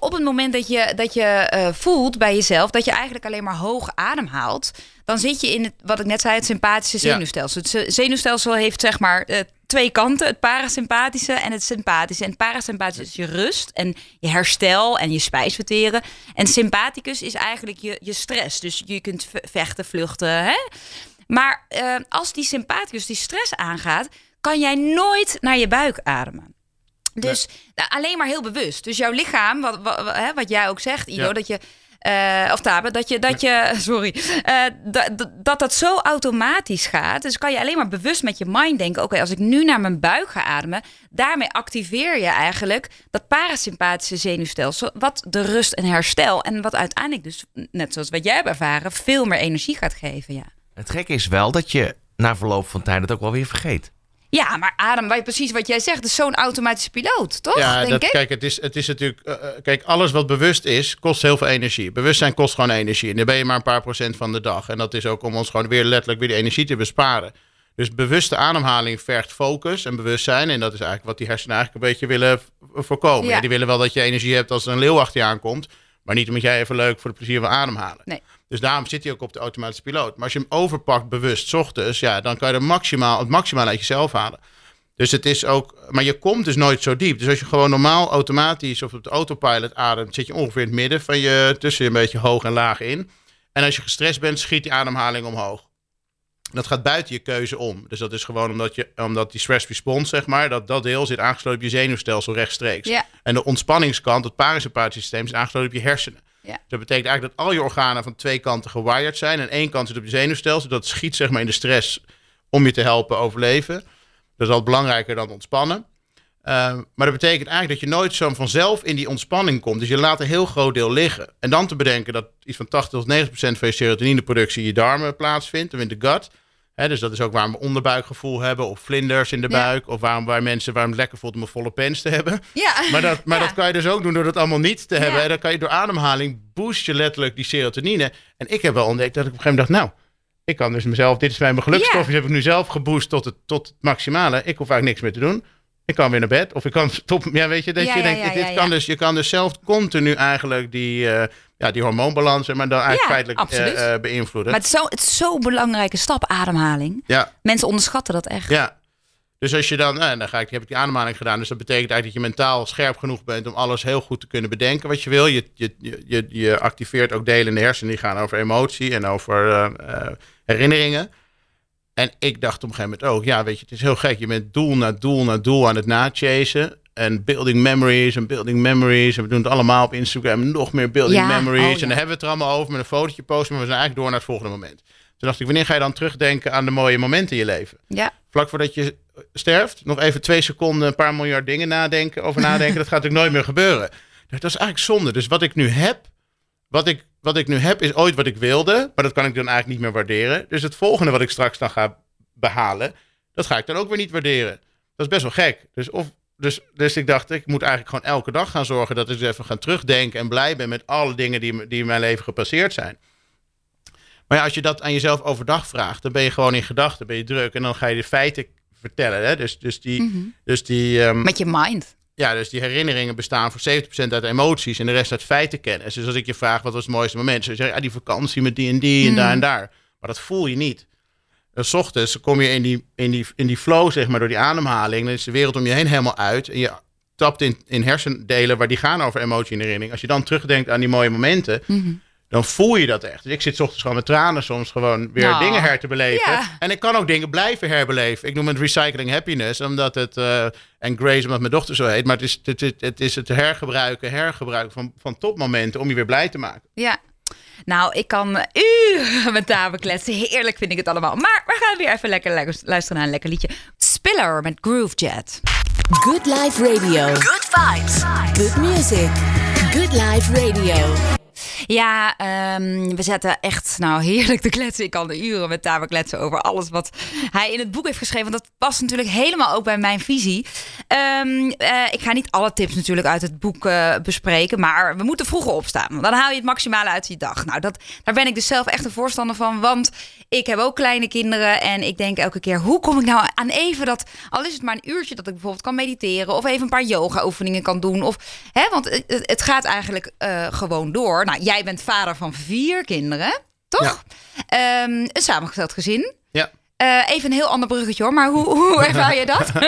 Op het moment dat je, dat je eh, voelt bij jezelf dat je eigenlijk alleen maar hoog ademhaalt, dan zit je in het, wat ik net zei, het sympathische Ja. zenuwstelsel. Het ze- zenuwstelsel heeft zeg maar eh, twee kanten, het parasympathische en het sympathische. En het parasympathische is je rust en je herstel en je spijsverteren. En sympathicus is eigenlijk je, je stress. Dus je kunt vechten, vluchten. Hè? Maar eh, als die sympathicus die stress aangaat, kan jij nooit naar je buik ademen. Dus nou, alleen maar heel bewust. Dus jouw lichaam, wat, wat, wat- hè, wat jij ook zegt, Ido, Ja. dat je. eh, of Tabe, dat je, dat je, sorry, eh, dat, dat- dat dat zo automatisch gaat. Dus kan je alleen maar bewust met je mind denken: oké, als ik nu naar mijn buik ga ademen, daarmee activeer je eigenlijk dat parasympathische zenuwstelsel, wat de rust en herstel en wat uiteindelijk dus, net zoals wat jij hebt ervaren, veel meer energie gaat geven. Ja. Het gekke is wel dat je na verloop van tijd het ook wel weer vergeet. Ja, maar Adem, wat- precies wat jij zegt, is zo'n automatische piloot, toch? Ja, denk dat, ik. kijk, het is, het is natuurlijk. eh, eh, kijk, alles wat bewust is, kost heel veel energie. Bewustzijn kost gewoon energie. En dan ben je maar een paar procent van de dag. En dat is ook om ons gewoon weer letterlijk weer die energie te besparen. Dus bewuste ademhaling vergt focus en bewustzijn. En dat is eigenlijk wat die hersenen eigenlijk een beetje willen voorkomen. Ja. Ja, Die willen wel dat je energie hebt als er een leeuw achter je aankomt. Maar niet omdat jij even leuk voor het plezier van ademhalen. Nee. Dus daarom zit hij ook op de automatische piloot. Maar als je hem overpakt bewust ochtends, ja, dan kan je er maximaal, het maximaal uit jezelf halen. Dus het is ook, maar je komt dus nooit zo diep. Dus als je gewoon normaal automatisch of op de autopilot ademt, zit je ongeveer in het midden van je, tussen een beetje hoog en laag in. En als je gestrest bent, schiet die ademhaling omhoog. Dat gaat buiten je keuze om. Dus dat is gewoon omdat, je, omdat die stress response, zeg maar, dat, dat deel zit aangesloten op je zenuwstelsel rechtstreeks. Ja. En de ontspanningskant, het parasympathische systeem, is aangesloten op je hersenen. Ja. Dus dat betekent eigenlijk dat al je organen van twee kanten gewired zijn. En één kant zit op je zenuwstelsel. Dat schiet zeg maar in de stress om je te helpen overleven. Dat is al belangrijker dan ontspannen. Uh, maar dat betekent eigenlijk dat je nooit zo vanzelf in die ontspanning komt. Dus je laat een heel groot deel liggen. En dan te bedenken dat iets van 80 tot 90 procent van je serotonineproductie in je darmen plaatsvindt, of in de gut. Dus dat is ook waarom we onderbuikgevoel hebben, of vlinders in de Ja. buik, of waarom wij mensen waarom het lekker voelt om een volle pens te hebben. Ja. Maar, dat, maar Ja. dat kan je dus ook doen door dat allemaal niet te hebben. En dan kan je door ademhaling boost je letterlijk die serotonine. En ik heb wel ontdekt dat ik op een gegeven moment dacht, nou, ik kan dus mezelf, dit is mijn gelukstofjes, Ja. heb ik nu zelf geboost tot het, tot het maximale. Ik hoef eigenlijk niks meer te doen. Ik kan weer naar bed. Of ik kan top. Ja, weet je, dat je denkt, dit kan dus, je kan dus zelf continu eigenlijk die, eh, ja, die hormoonbalans, maar dan eigenlijk Ja, feitelijk eh, eh, beïnvloeden. Maar het is zo- zo'n belangrijke stap, ademhaling. ja, Mensen onderschatten dat echt. ja. Dus als je dan, nou, dan ga ik, heb ik die ademhaling gedaan. Dus dat betekent eigenlijk dat je mentaal scherp genoeg bent om alles heel goed te kunnen bedenken wat je wil. Je, je, je, je, activeert ook delen in de hersenen die gaan over emotie en over herinneringen. En ik dacht op een gegeven moment ook, ja, weet je, het is heel gek. Je bent doel na doel na doel aan het nachasen. En building memories en building memories. En we doen het allemaal op Instagram. Nog meer building Ja, memories. oh, En dan hebben we het er allemaal over met een fotootje posten. Maar we zijn eigenlijk door naar het volgende moment. Toen dacht ik, wanneer ga je dan terugdenken aan de mooie momenten in je leven? Ja. vlak voordat je sterft, nog even twee seconden een paar miljard dingen nadenken, over nadenken. dat gaat natuurlijk nooit meer gebeuren. Dat is eigenlijk zonde. Dus wat ik nu heb, wat ik, wat ik nu heb, is ooit wat ik wilde, maar dat kan ik dan eigenlijk niet meer waarderen. Dus het volgende wat ik straks dan ga behalen, dat ga ik dan ook weer niet waarderen. Dat is best wel gek. Dus, of, dus, dus ik dacht, ik moet eigenlijk gewoon elke dag gaan zorgen dat ik eens even ga terugdenken en blij ben met alle dingen die, die in mijn leven gepasseerd zijn. Maar ja, als je dat aan jezelf overdag vraagt, dan ben je gewoon in gedachten, ben je druk en dan ga je de feiten vertellen. Hè? Dus, dus, die, dus, die, ehm, Met je mind. ja, dus die herinneringen bestaan voor 70% uit emoties en de rest uit feitenkennis. Dus als ik je vraag wat was het mooiste moment, dan zeg je ja, die vakantie met die en die en daar en daar. Maar dat voel je niet. En 's ochtends kom je in die, in, die, in die flow, zeg maar, door die ademhaling. Dan is de wereld om je heen helemaal uit. En je tapt in, in hersendelen waar die gaan over emotie en herinnering. Als je dan terugdenkt aan die mooie momenten, dan voel je dat echt. Dus ik zit 's ochtends gewoon met tranen soms gewoon weer Nou, dingen her te beleven. En ik kan ook dingen blijven herbeleven. Ik noem het recycling happiness, omdat het, eh, en Grace omdat mijn dochter zo heet, maar het is het, het, het, is het hergebruiken, hergebruiken van, van topmomenten om je weer blij te maken. Ja. Nou, ik kan uren met kletsen. Heerlijk vind ik het allemaal. Maar we gaan weer even lekker lu- luisteren naar een lekker liedje. Spiller met Groove Jet. Good Life Radio. Good vibes. Good music. Good Life Radio. Ja, ehm, we zetten echt nou heerlijk te kletsen. Ik kan de uren met Tabe kletsen over alles wat hij in het boek heeft geschreven. Want dat past natuurlijk helemaal ook bij mijn visie. Ehm, eh, ik ga niet alle tips natuurlijk uit het boek eh, bespreken. Maar we moeten vroeger opstaan. Want dan haal je het maximale uit je dag. Nou, dat, daar ben ik dus zelf echt een voorstander van. Want ik heb ook kleine kinderen. En ik denk elke keer, hoe kom ik nou aan even dat... Al is het maar een uurtje dat ik bijvoorbeeld kan mediteren. Of even een paar yoga oefeningen kan doen. Of, hè, want het, het- het gaat eigenlijk eh, gewoon door. Nou, jij bent vader van vier kinderen, toch? Ehm, een samengesteld gezin. Ja. Eh, even een heel ander bruggetje hoor, maar hoe, hoe ervaar je dat?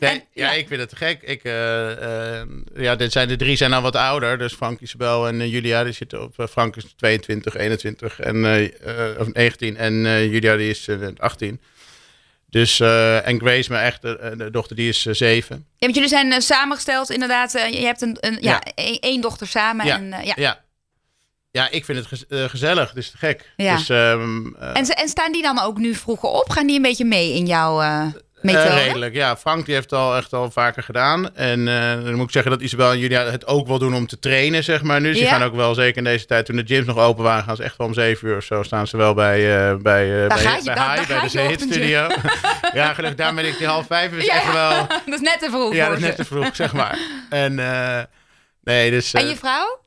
Nee, En- ja, ik vind het te gek. Ik, eh, eh, ja, dit zijn, de drie zijn al wat ouder. Dus Frank, Isabel en Julia, die zitten op... Frank is 22, 21 en, of 19 en Julia die is eh, 18. Dus, en Grace, mijn echte de dochter, die is 7. Ja, want jullie zijn samengesteld inderdaad. je hebt een, een, ja. Ja. één- één dochter samen. Ja, En, ja. ja. Ja, ik vind het gez- eh, gezellig. Is te gek. Ja. Dus, ehm, eh, En, staan die dan ook nu vroeger op? Gaan die een beetje mee in jouw eh methode? Redelijk, ja. Frank die heeft het al echt al vaker gedaan. En dan moet ik zeggen dat Isabel en Julia het ook wel doen om te trainen, zeg maar. Nu, ze Ja. gaan ook wel, zeker in deze tijd, toen de gyms nog open waren, gaan ze echt wel om zeven uur of zo staan ze wel bij, bij, bij, gaat je- bij daar- Hai, daar bij de gaat je Zehit Studio. ja, gelukkig, daar ben ik die half vijf, Ja, echt wel... dat is net te vroeg Ja, dat is net te vroeg, zeg maar. En nee, dus... En je vrouw?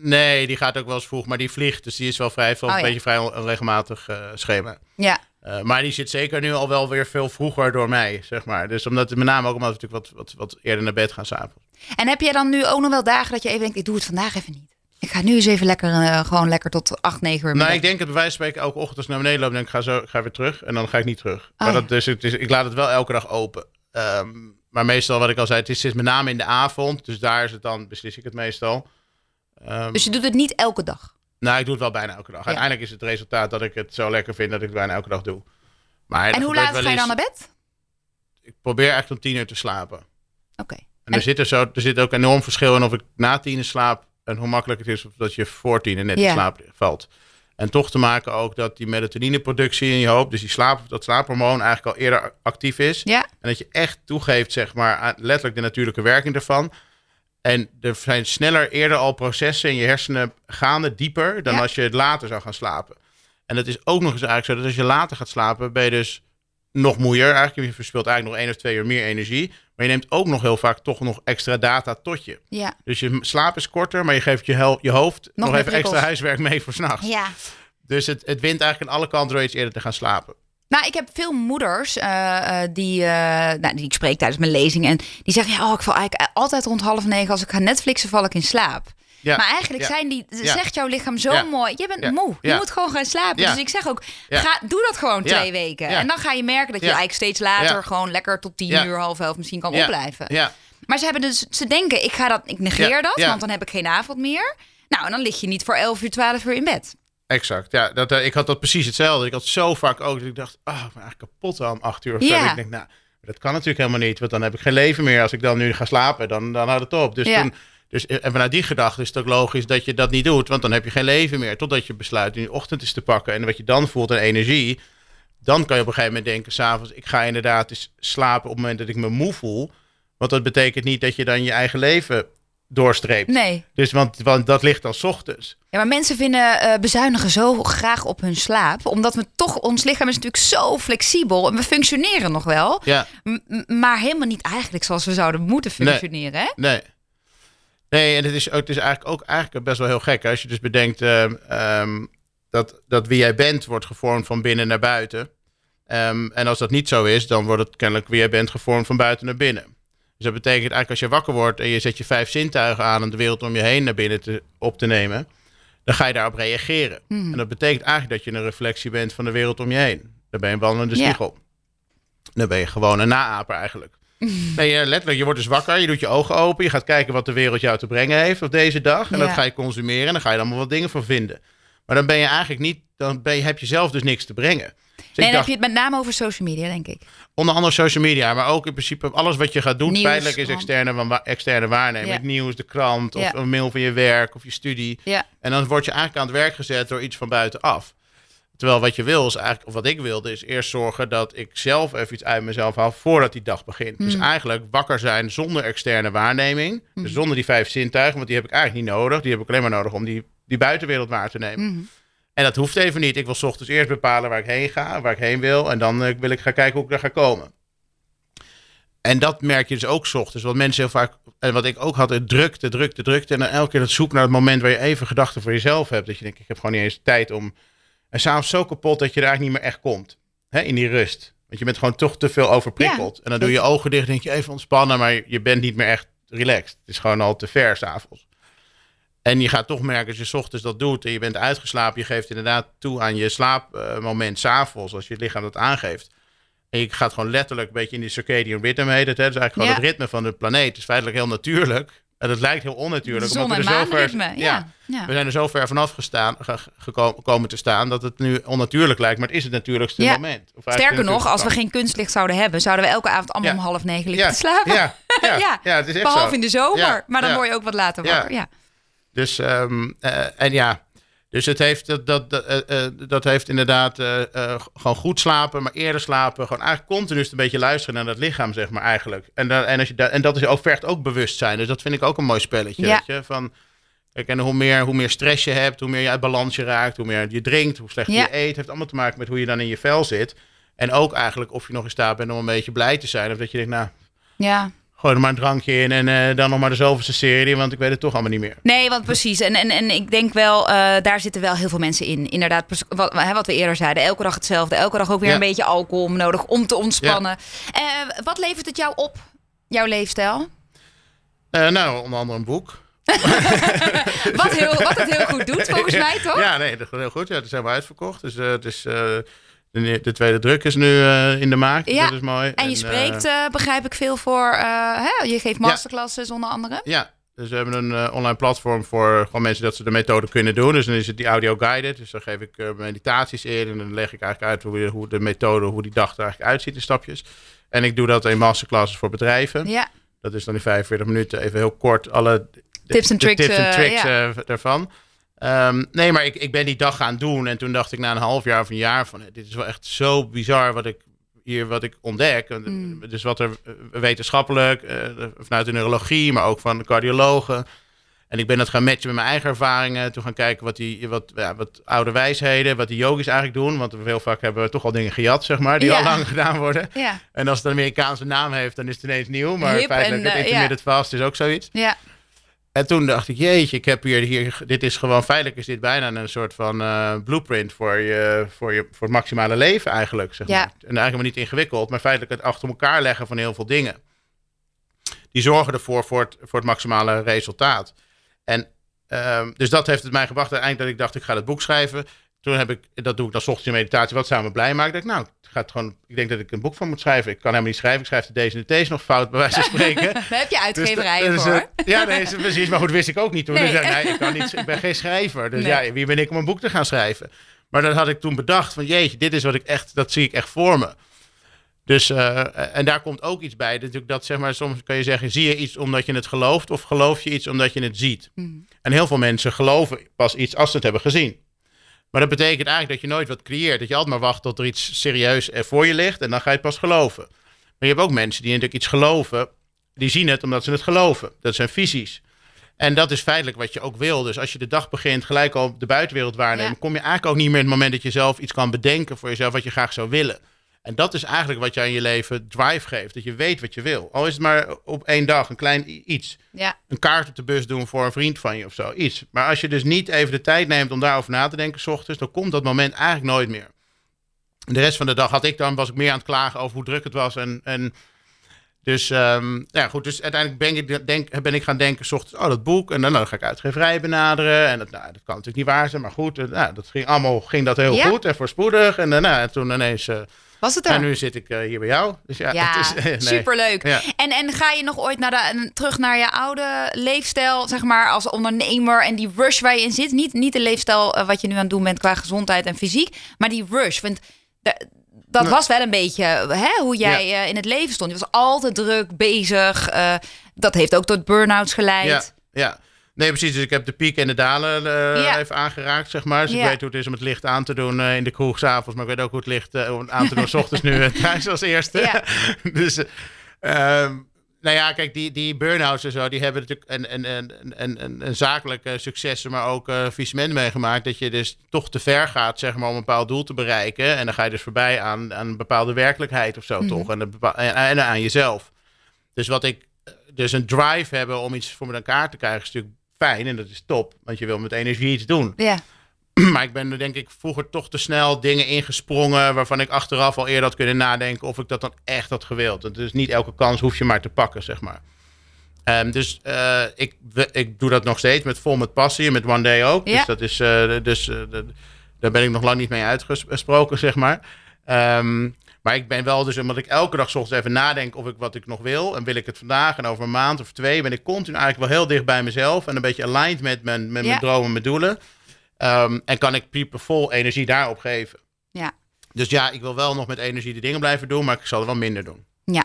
Nee, die gaat ook wel eens vroeg, maar die vliegt. Dus die is wel vrij, wel Oh, een ja. beetje vrij onregelmatig eh schema. Ja. Eh, maar die zit zeker nu al wel weer veel vroeger door mij, zeg maar. Dus omdat, met name ook omdat we natuurlijk wat, wat, wat eerder naar bed gaan slapen. En heb jij dan nu ook nog wel dagen dat je even denkt, ik doe het vandaag even niet? Ik ga nu eens even lekker, eh, gewoon lekker tot 8, 9 uur. Nou, ik denk het bij wijze van spreken elke ochtend als ik naar beneden loop, denk ik, ga, zo, ga weer terug. En dan ga ik niet terug. maar ja. dat, dus, het is, ik laat het wel elke dag open. Ehm, maar meestal, wat ik al zei, het is, het is met name in de avond. Dus daar is het dan, beslis ik het meestal. Ehm, Dus je doet het niet elke dag. Nou, ik doe het wel bijna elke dag. Uiteindelijk is het resultaat dat ik het zo lekker vind dat ik het bijna elke dag doe. Maar En hoe laat ga je dan naar bed? Ik probeer echt om tien uur te slapen. Oké. En, er, zit er, zo, er zit ook enorm verschil in of ik na tien slaap en hoe makkelijk het is of dat je voor tien net Ja. in slaap valt. En toch te maken ook dat die melatonineproductie in je hoofd, dus die slaap, dat slaaphormoon eigenlijk al eerder actief is. Ja. En dat je echt toegeeft, zeg maar, aan letterlijk de natuurlijke werking ervan. En er zijn sneller eerder al processen in je hersenen gaande, dieper, dan Ja. als je het later zou gaan slapen. En dat is ook nog eens eigenlijk zo dat als je later gaat slapen, ben je dus nog moeier. Eigenlijk, je verspilt eigenlijk nog één of twee uur meer energie. Maar je neemt ook nog heel vaak toch nog extra data tot je. Ja. Dus je slaap is korter, maar je geeft je, hel- je hoofd nog, even extra huiswerk mee voor s'nachts. Ja. Dus het, het wint eigenlijk aan alle kanten door iets eerder te gaan slapen. Nou, ik heb veel moeders eh, eh, die, eh, nou, die ik spreek tijdens mijn lezing. En die zeggen, ja, oh, ik val eigenlijk altijd rond half negen. Als ik ga Netflixen, val ik in slaap. Ja. Maar eigenlijk Ja. zijn die, zegt jouw lichaam zo Ja. mooi. Je bent moe. Je moet gewoon gaan slapen. Dus ik zeg ook, ga, doe dat gewoon twee weken. En dan ga je merken dat je eigenlijk steeds later gewoon lekker tot tien uur, half elf misschien kan opblijven. Ja, Maar ze hebben dus, ze denken, ik ga dat, ik negeer dat, want dan heb ik geen avond meer. Nou, en dan lig je niet voor elf uur, twaalf uur in bed. Exact. Ja, dat, eh, ik had dat precies hetzelfde. Ik had zo vaak ook dat ik dacht, ah, ik ben eigenlijk kapot al om acht uur of zo. Ja. Ik denk, nou, dat kan natuurlijk helemaal niet. Want dan heb ik geen leven meer. Als ik dan nu ga slapen, dan, dan houdt het op. Dus Ja. toen... Dus en vanuit die gedachte is het ook logisch dat je dat niet doet. Want dan heb je geen leven meer. Totdat je besluit in de ochtend is te pakken. En wat je dan voelt aan energie. Dan kan je op een gegeven moment denken, s'avonds, ik ga inderdaad eens slapen op het moment dat ik me moe voel. Want dat betekent niet dat je dan je eigen leven doorstreept. Nee. Dus want, want dat ligt dan 's ochtends. Ja, maar mensen vinden eh, bezuinigen zo graag op hun slaap. Omdat we toch, ons lichaam is natuurlijk zo flexibel. En we functioneren nog wel. Ja, maar helemaal niet eigenlijk zoals we zouden moeten Nee. functioneren. Hè? nee. Nee, en het is, ook, het is eigenlijk ook eigenlijk best wel heel gek. Als je dus bedenkt ehm, ehm, dat, dat wie jij bent wordt gevormd van binnen naar buiten. Ehm, en als dat niet zo is, dan wordt het kennelijk wie jij bent gevormd van buiten naar binnen. Dus dat betekent eigenlijk als je wakker wordt en je zet je vijf zintuigen aan om de wereld om je heen naar binnen te, op te nemen, dan ga je daarop reageren. En dat betekent eigenlijk dat je een reflectie bent van de wereld om je heen. Dan ben je een wandelende spiegel. Dan ben je gewoon een naaper eigenlijk. Nee, eh, letterlijk, je wordt dus wakker, je doet je ogen open, je gaat kijken wat de wereld jou te brengen heeft op deze dag. En Ja. dat ga je consumeren en dan ga je er allemaal wat dingen van vinden. Maar dan ben je eigenlijk niet, dan ben je, heb je zelf dus niks te brengen. Dus Nee, dan dacht, heb je het met name over social media, denk ik. onder andere social media, maar ook in principe alles wat je gaat doen, Nieuws, feitelijk is externe, externe waarneming. Ja. Het nieuws, de krant, of Ja. een mail van je werk, of je studie. Ja. En dan word je eigenlijk aan het werk gezet door iets van buitenaf. Terwijl wat je wil is eigenlijk, of wat ik wilde, is eerst zorgen dat ik zelf even iets uit mezelf haal voordat die dag begint. Dus Hmm. eigenlijk wakker zijn zonder externe waarneming. Dus zonder die vijf zintuigen, want die heb ik eigenlijk niet nodig. Die heb ik alleen maar nodig om die, die buitenwereld waar te nemen. Hmm. En dat hoeft even niet. Ik wil ochtends eerst bepalen waar ik heen ga, waar ik heen wil. En dan eh, wil ik gaan kijken hoe ik daar ga komen. En dat merk je dus ook ochtends. Want mensen heel vaak, en wat ik ook had, het drukte, drukte, drukte. En dan elke keer dat zoek naar het moment waar je even gedachten voor jezelf hebt. Dat je denkt, ik heb gewoon niet eens tijd om... En s'avonds zo kapot dat je er eigenlijk niet meer echt komt. Hè, in die rust. Want je bent gewoon toch te veel overprikkeld. Ja. en dan doe je je ogen dicht, denk je even ontspannen. Maar je bent niet meer echt relaxed. Het is gewoon al te ver s'avonds. En je gaat toch merken als je 's ochtends dat doet en je bent uitgeslapen, je geeft inderdaad toe aan je slaapmoment s s'avonds, als je het lichaam dat aangeeft. En je gaat gewoon letterlijk een beetje in die circadian rhythm heet het. Hè? Dat is eigenlijk gewoon Ja. het ritme van de planeet. Het is feitelijk heel natuurlijk. En het lijkt heel onnatuurlijk. Zon- en we er zo maanritme, ja. Ja. we zijn er zo ver vanaf gestaan, ge- geko- gekomen te staan dat het nu onnatuurlijk lijkt. Maar het is het natuurlijkste moment. Of Sterker nog, als we geen kunstlicht zouden hebben, zouden we elke avond allemaal om half negen liggen te slapen. Ja, ja, ja, ja, het is echt Behalve zo. in de zomer, Ja, maar dan ja. word je ook wat later Ja. wakker. Ja. Dus, ehm, eh, en ja, dus het heeft, dat, dat, dat, eh, eh, dat heeft inderdaad gewoon goed slapen, maar eerder slapen. Gewoon eigenlijk continu een beetje luisteren naar dat lichaam, zeg maar eigenlijk. En, dan, en, als je da- en dat is ook, vergt ook bewustzijn. Dus dat vind ik ook een mooi spelletje. Ja. Weet je? Van, kijk, en hoe meer, hoe meer stress je hebt, hoe meer je uit balans je raakt, hoe meer je drinkt, hoe slechter Ja. je eet. heeft allemaal te maken met hoe je dan in je vel zit. En ook eigenlijk of je nog in staat bent om een beetje blij te zijn. Of dat je denkt, nou, ja. Gooi er maar een drankje in en eh, dan nog maar de zoveelste serie, want ik weet het toch allemaal niet meer. Nee, want precies. En, en, en ik denk wel, eh, daar zitten wel heel veel mensen in. Inderdaad, wat, wat we eerder zeiden. Elke dag hetzelfde. Elke dag ook weer Ja. een beetje alcohol nodig om te ontspannen. Eh, wat levert het jou op, jouw leefstijl? Nou, onder andere een boek. Wat, heel, wat het heel goed doet, volgens mij, toch? Ja, nee, dat heel goed. Ja, het is helemaal uitverkocht. Dus het is, de, de tweede druk is nu eh, in de maak. Ja, Dat is mooi. En je eh, spreekt, eh, begrijp ik, veel voor... eh, hè? Je geeft masterclasses onder andere. Ja, dus we hebben een eh, online platform voor gewoon mensen dat ze de methode kunnen doen. Dus dan is het die audio guided. Dus dan geef ik eh, meditaties in en dan leg ik eigenlijk uit hoe, je- hoe de methode, hoe die dag er eigenlijk uitziet in stapjes. En ik doe dat in masterclasses voor bedrijven. Ja, Dat is dan in 45 minuten even heel kort alle Tips en tricks, tips en eh, tricks ja. eh, daarvan. Ehm, nee, maar ik, ik ben die dag gaan doen. En toen dacht ik na een half jaar of een jaar van... dit is wel echt zo bizar wat ik hier wat ik ontdek. Want, Mm. Dus wat er eh, wetenschappelijk, eh, vanuit de neurologie, maar ook van de cardiologen. En ik ben dat gaan matchen met mijn eigen ervaringen. Toen gaan kijken wat die wat, ja, wat oude wijsheden, wat die yogis eigenlijk doen. Want we heel vaak hebben we toch al dingen gejat, zeg maar, die Ja. al lang gedaan worden. ja, En als het een Amerikaanse naam heeft, dan is het ineens nieuw. Maar Hip feitelijk, en, het eh, intermittent fast is ook zoiets. ja. En toen dacht ik, jeetje, ik heb hier, hier dit is gewoon, feitelijk is dit bijna een soort van eh, blueprint voor je, voor je, voor het maximale leven eigenlijk, zeg Ja. maar. En eigenlijk maar niet ingewikkeld, maar feitelijk het achter elkaar leggen van heel veel dingen. Die zorgen ervoor voor het, voor het maximale resultaat. En ehm, dus dat heeft het mij gebracht uiteindelijk dat ik dacht, ik ga het boek schrijven. Toen heb ik, dat doe ik dan ochtends in meditatie, wat zou me blij maken? Ik nou, ik, ga het gewoon, ik denk dat ik een boek van moet schrijven. Ik kan helemaal niet schrijven, ik schrijf de deze en de deze nog fout, bij wijze van spreken. Daar heb je Dus uitgeverijen dat- voor. ja, nee, precies. Maar goed, wist ik ook niet toen. Nee. Ja, nee, ik, kan niet, ik ben geen schrijver. Dus Nee. ja, wie ben ik om een boek te gaan schrijven? Maar dat had ik toen bedacht van jeetje, dit is wat ik echt, dat zie ik echt voor me. Dus, eh, en daar komt ook iets bij. Natuurlijk dat, zeg maar, soms kan je zeggen, zie je iets omdat je het gelooft of geloof je iets omdat je het ziet? Mm. En heel veel mensen geloven pas iets als ze het hebben gezien. Maar dat betekent eigenlijk dat je nooit wat creëert. Dat je altijd maar wacht tot er iets serieus er voor je ligt en dan ga je het pas geloven. Maar je hebt ook mensen die natuurlijk iets geloven, die zien het omdat ze het geloven. Dat zijn visies. En dat is feitelijk wat je ook wil. Dus als je de dag begint gelijk al de buitenwereld waarnemen, Ja. kom je eigenlijk ook niet meer in het moment dat je zelf iets kan bedenken voor jezelf wat je graag zou willen. En dat is eigenlijk wat je aan je leven drive geeft. Dat je weet wat je wil. Al is het maar op één dag een klein iets Ja, een kaart op de bus doen voor een vriend van je of zo. Iets. Maar als je dus niet even de tijd neemt om daarover na te denken, s ochtends, dan komt dat moment eigenlijk nooit meer. En de rest van de dag had ik dan, was ik meer aan het klagen over hoe druk het was. En, en dus, ehm, ja, goed, dus uiteindelijk ben ik, denk, ben ik gaan denken, s ochtends, oh, dat boek. En dan, nou, dan ga ik uitgeverij benaderen. En dat, nou, dat kan natuurlijk niet waar zijn, maar goed. eh, Nou, dat ging allemaal ging dat heel Ja. goed en voorspoedig. En, eh, nou, en toen ineens, eh, was het er? en nu zit ik eh, hier bij jou. Dus ja, Ja, het is, nee. superleuk. Ja. En, en ga je nog ooit naar de, terug naar je oude leefstijl, zeg maar, als ondernemer en die rush waar je in zit? Niet, niet de leefstijl eh, wat je nu aan het doen bent qua gezondheid en fysiek, maar die rush. Want de- dat was wel een beetje hè, hoe jij eh, in het leven stond. Je was altijd druk bezig. eh, dat heeft ook tot burn-outs geleid. Ja, ja. Nee, precies. Dus ik heb de piek en de dalen eh, Ja. even aangeraakt, zeg maar. Dus Ja. ik weet hoe het is om het licht aan te doen eh, in de kroeg s'avonds. Maar ik weet ook hoe het licht eh, om aan te doen s ochtends nu thuis als eerste. Ja. dus, eh, ehm, nou ja, kijk, die, die burn-outs en zo, die hebben natuurlijk een, een, een, een, een, zakelijke successen, maar ook uh, faillissement meegemaakt. Dat je dus toch te ver gaat, zeg maar, om een bepaald doel te bereiken. En dan ga je dus voorbij aan, aan een bepaalde werkelijkheid of zo, Mhm. toch? En, en, en aan jezelf. Dus wat ik, dus een drive hebben om iets voor elkaar te krijgen, is natuurlijk fijn en dat is top, want je wil met energie iets doen. Ja. Maar ik ben er denk ik vroeger toch te snel dingen ingesprongen waarvan ik achteraf al eerder had kunnen nadenken of ik dat dan echt had gewild. Dus niet elke kans hoef je maar te pakken, zeg maar. Ehm, dus eh, ik, ik doe dat nog steeds met vol met passie en met One Day ook. Ja. Dus, dat is, eh, dus eh, daar ben ik nog lang niet mee uitgesproken, zeg maar. Ehm, maar ik ben wel dus, omdat ik elke dag 's ochtends even nadenk of ik wat ik nog wil. En wil ik het vandaag en over een maand of twee, ben ik continu eigenlijk wel heel dicht bij mezelf. En een beetje aligned met mijn, met Ja. mijn dromen en mijn doelen. Ehm, en kan ik piepen vol energie daarop geven. Ja. Dus ja, ik wil wel nog met energie de dingen blijven doen, maar ik zal er wel minder doen. Ja.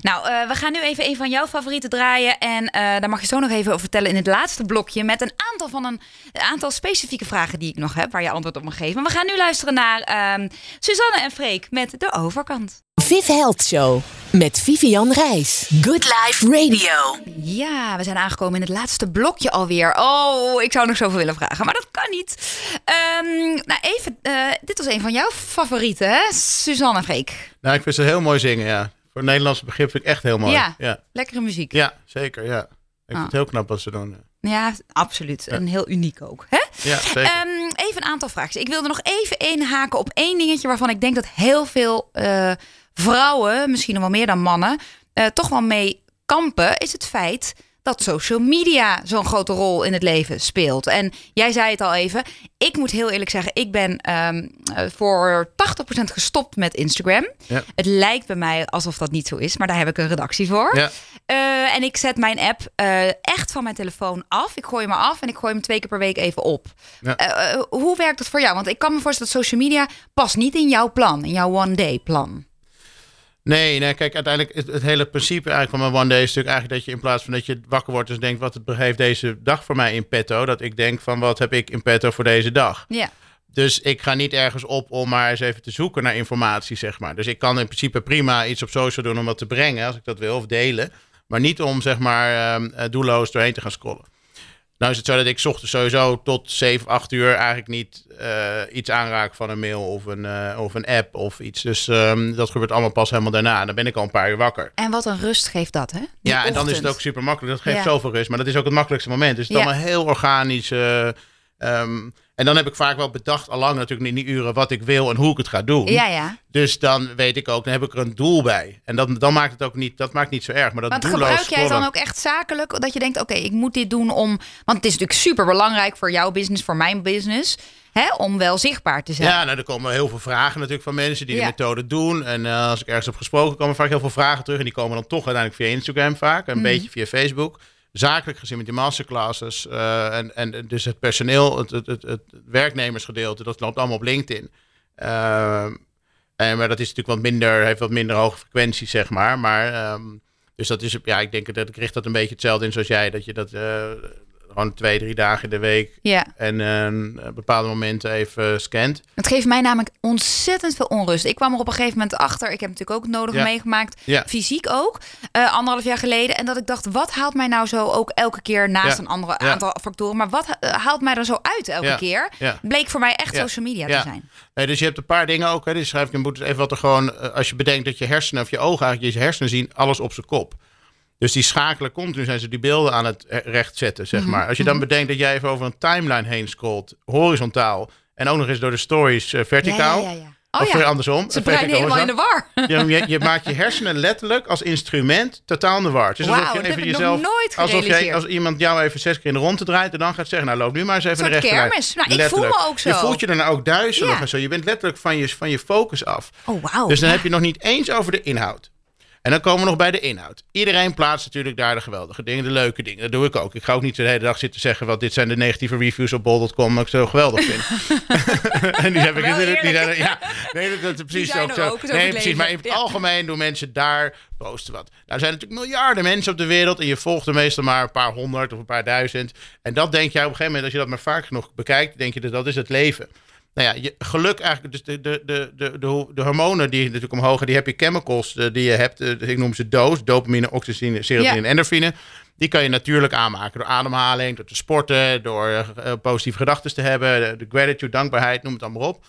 Nou, eh, we gaan nu even een van jouw favorieten draaien. En eh, daar mag je zo nog even over vertellen in het laatste blokje. Met een aantal van een, een aantal specifieke vragen die ik nog heb, waar je antwoord op mag geven. Maar we gaan nu luisteren naar ehm, Suzanne en Freek met de overkant. Viv Health Show met Vivian Reis. Good Life Radio. Ja, we zijn aangekomen in het laatste blokje alweer. Oh, ik zou nog zoveel willen vragen, maar dat kan niet. Ehm, nou, even, eh, dit was een van jouw favorieten, hè? Suzanne en Freek. Nou, ik vind ze heel mooi zingen, ja. Voor het Nederlandse begrip vind ik echt heel mooi. Ja. ja. Lekkere muziek. Ja, zeker. Ja. Ik Ah. vind het heel knap wat ze doen. Ja, absoluut. En heel uniek ook. Hè? Ja, zeker. Ehm, even een aantal vragen. Ik wilde nog even inhaken op één dingetje waarvan ik denk dat heel veel eh, vrouwen, misschien nog wel meer dan mannen, eh, toch wel mee kampen, is het feit dat social media zo'n grote rol in het leven speelt. En jij zei het al even. Ik moet heel eerlijk zeggen, ik ben ehm, eh, voor 80% gestopt met Instagram. Ja. Het lijkt bij mij alsof dat niet zo is, maar daar heb ik een redactie voor. ja. Eh, en ik zet mijn app eh, echt van mijn telefoon af. Ik gooi hem af en ik gooi hem twee keer per week even op. Ja. Hoe werkt dat voor jou? Want ik kan me voorstellen dat social media past niet in jouw plan, in jouw one-day plan. Nee, nee, kijk, uiteindelijk het, het hele principe eigenlijk van mijn one day is natuurlijk eigenlijk dat je in plaats van dat je wakker wordt dus denkt, wat heeft deze dag voor mij in petto? Dat ik denk van, wat heb ik in petto voor deze dag? Ja. Dus ik ga niet ergens op om maar eens even te zoeken naar informatie, zeg maar. Dus ik kan in principe prima iets op social doen om wat te brengen, als ik dat wil, of delen. Maar niet om, zeg maar, ehm, eh, doelloos doorheen te gaan scrollen. Nou is het zo dat ik 's ochtends sowieso tot 7, 8 uur eigenlijk niet eh, iets aanraak van een mail of een, eh, of een app of iets. Dus ehm, dat gebeurt allemaal pas helemaal daarna. Dan ben ik al een paar uur wakker. En wat een rust geeft dat, hè? Die Ja, en dan is het ook super makkelijk. Dat geeft Ja. zoveel rust. Maar dat is ook het makkelijkste moment. Dus het is Ja. allemaal heel organisch. eh, ehm, en dan heb ik vaak wel bedacht, al lang natuurlijk in die uren, wat ik wil en hoe ik het ga doen. Ja, ja. Dus dan weet ik ook, dan heb ik er een doel bij. En dan, dan maakt het ook niet, dat maakt niet zo erg. Maar dat Want gebruik jij het dan ook echt zakelijk? Dat je denkt, oké, ik moet dit doen om... Want het is natuurlijk super belangrijk voor jouw business, voor mijn business... Hè, om wel zichtbaar te zijn. Ja, nou, er komen heel veel vragen natuurlijk van mensen die Ja. de methode doen. En eh, als ik ergens heb gesproken, komen vaak heel veel vragen terug. En die komen dan toch uiteindelijk via Instagram vaak. Mhm. Een beetje via Facebook. Zakelijk gezien met die masterclasses. eh, en, en dus het personeel, het, het, het, werknemersgedeelte, dat loopt allemaal op LinkedIn. Ehm, en, maar dat is natuurlijk wat minder, heeft wat minder hoge frequenties, zeg maar. Maar ehm, dus dat is, ja, ik denk dat ik richt dat een beetje hetzelfde in zoals jij. Dat je dat eh, gewoon twee, drie dagen in de week ja. en eh, bepaalde momenten even scant. Het geeft mij namelijk ontzettend veel onrust. Ik kwam er op een gegeven moment achter. Ik heb natuurlijk ook Ja. meegemaakt. Ja. Fysiek ook. eh, anderhalf jaar geleden. En dat ik dacht, wat haalt mij nou zo ook elke keer naast Ja. een andere aantal factoren. Maar wat eh, haalt mij er zo uit elke keer? Bleek voor mij echt social media te zijn. Nee, dus je hebt een paar dingen ook. Hè. Dus schrijf ik in boete even wat er gewoon... eh, Als je bedenkt dat je hersenen of je ogen eigenlijk... Je hersenen zien alles op zijn kop. Dus die schakelen continu zijn ze die beelden aan het rechtzetten, zeg Mhm. maar. Als je dan bedenkt dat jij even over een timeline heen scrolt, horizontaal, en ook nog eens door de stories eh, verticaal. Ja, ja, ja. Oh of ja. sorry, andersom. Ze verticaal helemaal in de war. Je, je, je maakt je hersenen letterlijk als instrument totaal in de war. Het is alsof je even jezelf, nooit alsof als iemand jou even zes keer in de ronde draait en dan gaat zeggen, nou loop nu maar eens even Een kermis. Nou, ik voel me ook zo. Je voelt je dan ook duizelig Ja. en zo. Je bent letterlijk van je, van je focus af. Oh, wauw. Dus dan heb je nog niet eens over de inhoud. En dan komen we nog bij de inhoud. Iedereen plaatst natuurlijk daar de geweldige dingen, de leuke dingen. Dat doe ik ook. Ik ga ook niet de hele dag zitten zeggen... wat dit zijn de negatieve reviews op bol.com... dat ik zo geweldig vind. en die heb ik natuurlijk... Zijn, ja, nee, dat, dat is precies ook zo. ook, nee, precies. Maar in het Ja. algemeen doen mensen daar posten wat. Nou, er zijn natuurlijk miljarden mensen op de wereld... en je volgt er meestal maar een paar honderd of een paar duizend. En dat denk jij op een gegeven moment... als je dat maar vaak genoeg bekijkt... denk je dat dat is het leven. Nou ja, je, geluk eigenlijk, dus de, de, de, de, de, ho- de hormonen die natuurlijk omhoog gaan, die heb je chemicals eh, die je hebt. eh, ik noem ze doos, dopamine, oxytocine, serotonine Ja. en endorfine. Die kan je natuurlijk aanmaken door ademhaling, door te sporten, door eh, positieve gedachten te hebben, de, de gratitude, dankbaarheid, noem het allemaal op.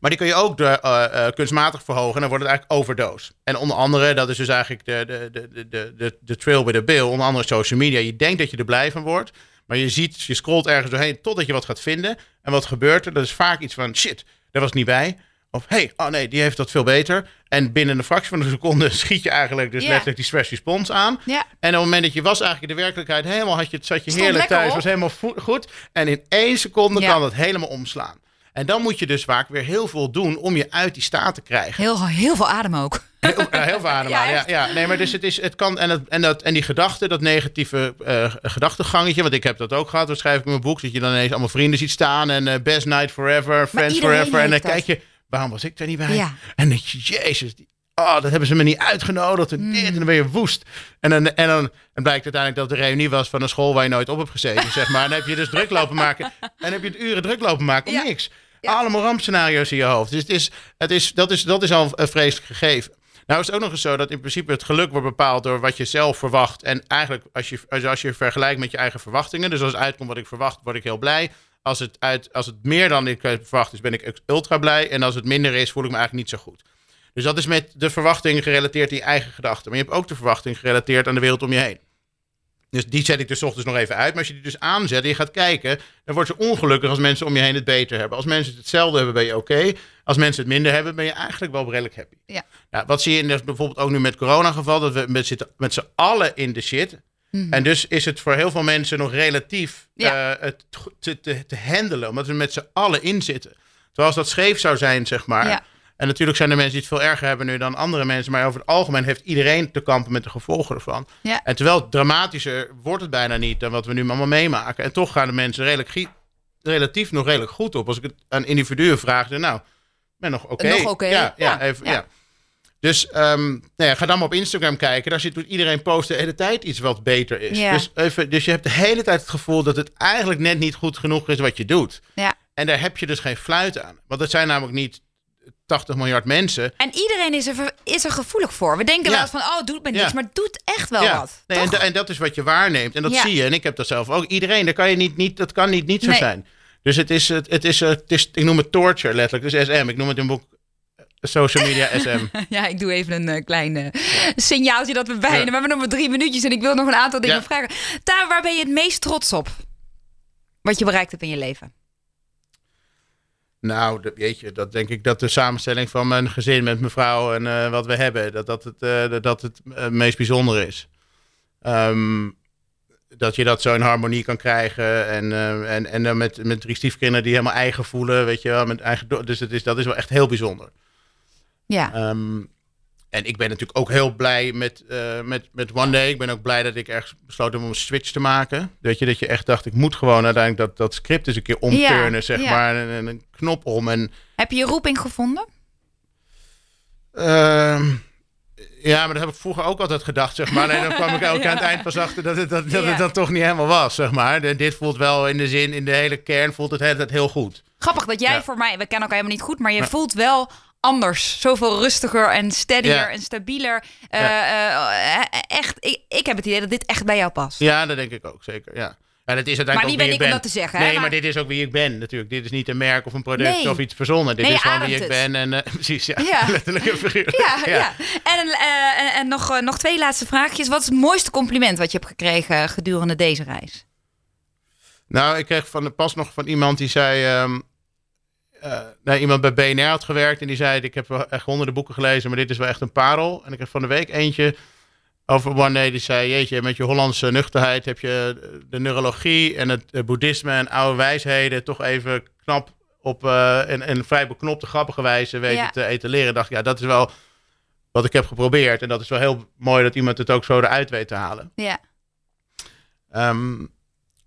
Maar die kun je ook de, kunstmatig verhogen en dan wordt het eigenlijk overdose. En onder andere, dat is dus eigenlijk de, de, de, de, de, de, de trail with a bill, onder andere social media. Je denkt dat je er blij van wordt, maar je ziet, je scrolt ergens doorheen totdat je wat gaat vinden. En wat gebeurt er? Dat is vaak iets van, shit, daar was niet bij. Of, hey, oh nee, die heeft dat veel beter. En binnen een fractie van een seconde schiet je eigenlijk dus letterlijk die stress response aan. En op het moment dat je was eigenlijk in de werkelijkheid helemaal, had je, zat je Stond heerlijk thuis, op. was helemaal goed. En in één seconde kan dat helemaal omslaan. En dan moet je dus vaak weer heel veel doen om je uit die staat te krijgen. Heel, heel veel adem ook. Heel, veel ademhalen. Ja, Ja, nee, maar dus het is, het kan en, dat, en, dat, en die gedachte, dat negatieve gedachtengangetje, want ik heb dat ook gehad. Dat schrijf ik in mijn boek, dat je dan ineens allemaal vrienden ziet staan en eh, best night forever, friends forever. En dan dat. kijk je, waarom was ik daar niet bij? Ja. En dan denk je, jezus, die- oh, dat hebben ze me niet uitgenodigd en dit en dan ben je woest. En dan, en dan en blijkt uiteindelijk dat het de reunie was van een school waar je nooit op hebt gezeten, zeg maar. En dan heb je dus druk lopen maken en dan heb je het uren druk lopen maken om Ja. niks. Allemaal rampscenario's in je hoofd. Dus het is, het is, dat, is, dat is al een vreselijk gegeven. Nou is het ook nog eens zo dat in principe het geluk wordt bepaald door wat je zelf verwacht. En eigenlijk als je, als, als je vergelijkt met je eigen verwachtingen. Dus als het uitkomt wat ik verwacht, word ik heel blij. Als het, uit, als het meer dan ik eh, verwacht is, ben ik ultra blij. En als het minder is, voel ik me eigenlijk niet zo goed. Dus dat is met de verwachting gerelateerd in je eigen gedachten. Maar je hebt ook de verwachting gerelateerd aan de wereld om je heen. Dus die zet ik dus ochtends nog even uit. Maar als je die dus aanzet en je gaat kijken, dan wordt ze ongelukkig als mensen om je heen het beter hebben. Als mensen het hetzelfde hebben, ben je oké. Als mensen het minder hebben, ben je eigenlijk wel redelijk happy. Ja. Nou, wat zie je in de, bijvoorbeeld ook nu met corona geval, dat we met, zitten met z'n allen in de shit. En dus is het voor heel veel mensen nog relatief Mhm. Ja. eh, te, te, te handelen, omdat we met z'n allen in zitten. Terwijl als dat scheef zou zijn, zeg maar. Ja. En natuurlijk zijn er mensen die het veel erger hebben nu dan andere mensen. Maar over het algemeen heeft iedereen te kampen met de gevolgen ervan. Ja. En terwijl dramatischer wordt het bijna niet dan wat we nu allemaal meemaken. En toch gaan de mensen redelijk, relatief nog redelijk goed op. Als ik het aan individuen vraag, dan nou, ben nog oké. Nog oké, Ja, ja, ja, even, ja. Dus ehm, nou ja, ga dan maar op Instagram kijken. Daar zit iedereen post de hele tijd iets wat beter is. Dus, even, dus je hebt de hele tijd het gevoel dat het eigenlijk net niet goed genoeg is wat je doet. Ja. En daar heb je dus geen fluit aan. Want het zijn namelijk niet 80 miljard mensen. En iedereen is er, is er gevoelig voor. We denken Ja. wel eens van, oh, het doet me niks. Ja. Maar het doet echt wel wat. Nee, en, dat is wat je waarneemt. En dat Ja. zie je. En ik heb dat zelf ook. Iedereen, dat kan je niet, niet, dat kan niet, niet zo Nee. zijn. Dus het is, het, het is, het is, ik noem het torture letterlijk. Dus SM. Ik noem het in een boek eh, social media SM. Ja, ik doe even een eh, klein eh, signaaltje dat we bijna... Ja. We hebben nog maar drie minuutjes en ik wil nog een aantal dingen Ja. vragen. Daar, waar ben je het meest trots op? Wat je bereikt hebt in je leven? Nou, dat, weet je, dat denk ik dat de samenstelling van mijn gezin met mijn vrouw en eh, wat we hebben, dat dat het, eh, dat, dat het eh, meest bijzondere is. Ehm, dat je dat zo in harmonie kan krijgen en, eh, en, en dan met, met drie stiefkinderen die helemaal eigen voelen, weet je wel, met eigen, dus het is, dat is wel echt heel bijzonder. Ja. Ehm, en ik ben natuurlijk ook heel blij met, eh, met, met One Day. Ik ben ook blij dat ik ergens besloten heb om een switch te maken. Dat je, dat je echt dacht, ik moet gewoon uiteindelijk dat, dat script eens een keer omturnen, Ja, zeg ja. maar. En, en een knop om. En Heb je je roeping gevonden? Ehm, ja, maar dat heb ik vroeger ook altijd gedacht, zeg maar. En dan kwam ik ook Ja. aan het eind pas achter dat het, dat, dat het dan toch niet helemaal was, zeg maar. En dit voelt wel in de zin, in de hele kern voelt het tijd heel goed. Grappig dat jij voor mij... We kennen elkaar helemaal niet goed, maar je voelt wel anders. Zoveel rustiger en steadier Ja. en stabieler. Eh, eh, echt, ik, ik heb het idee dat dit echt bij jou past. Ja, dat denk ik ook, zeker, ja. En het is uiteindelijk Maar wie ben ik om ben. dat te zeggen, hè? Nee, maar... Maar- dit is ook wie ik ben, natuurlijk. Dit is niet een merk of een product Nee. of iets verzonnen. Dit Nee, is gewoon wie ik het. ben. En, eh, precies, ja. Ja. Letterlijk en figuurlijk. Ja, ja. En, eh, en, en nog, eh, nog twee laatste vraagjes. Wat is het mooiste compliment wat je hebt gekregen gedurende deze reis? Nou, ik kreeg van, pas nog van iemand die zei... ehm, nee, iemand bij BNR had gewerkt en die zei... ik heb wel echt honderden boeken gelezen, maar dit is wel echt een parel. En ik heb van de week eentje over One die zei... jeetje, met je Hollandse nuchterheid heb je de neurologie en het boeddhisme en oude wijsheden... toch even knap op eh een vrij beknopte, grappige wijze weten Ja. te etaleren. dacht ik, ja, dat is wel wat ik heb geprobeerd. En dat is wel heel mooi dat iemand het ook zo eruit weet te halen. Ja. Ehm,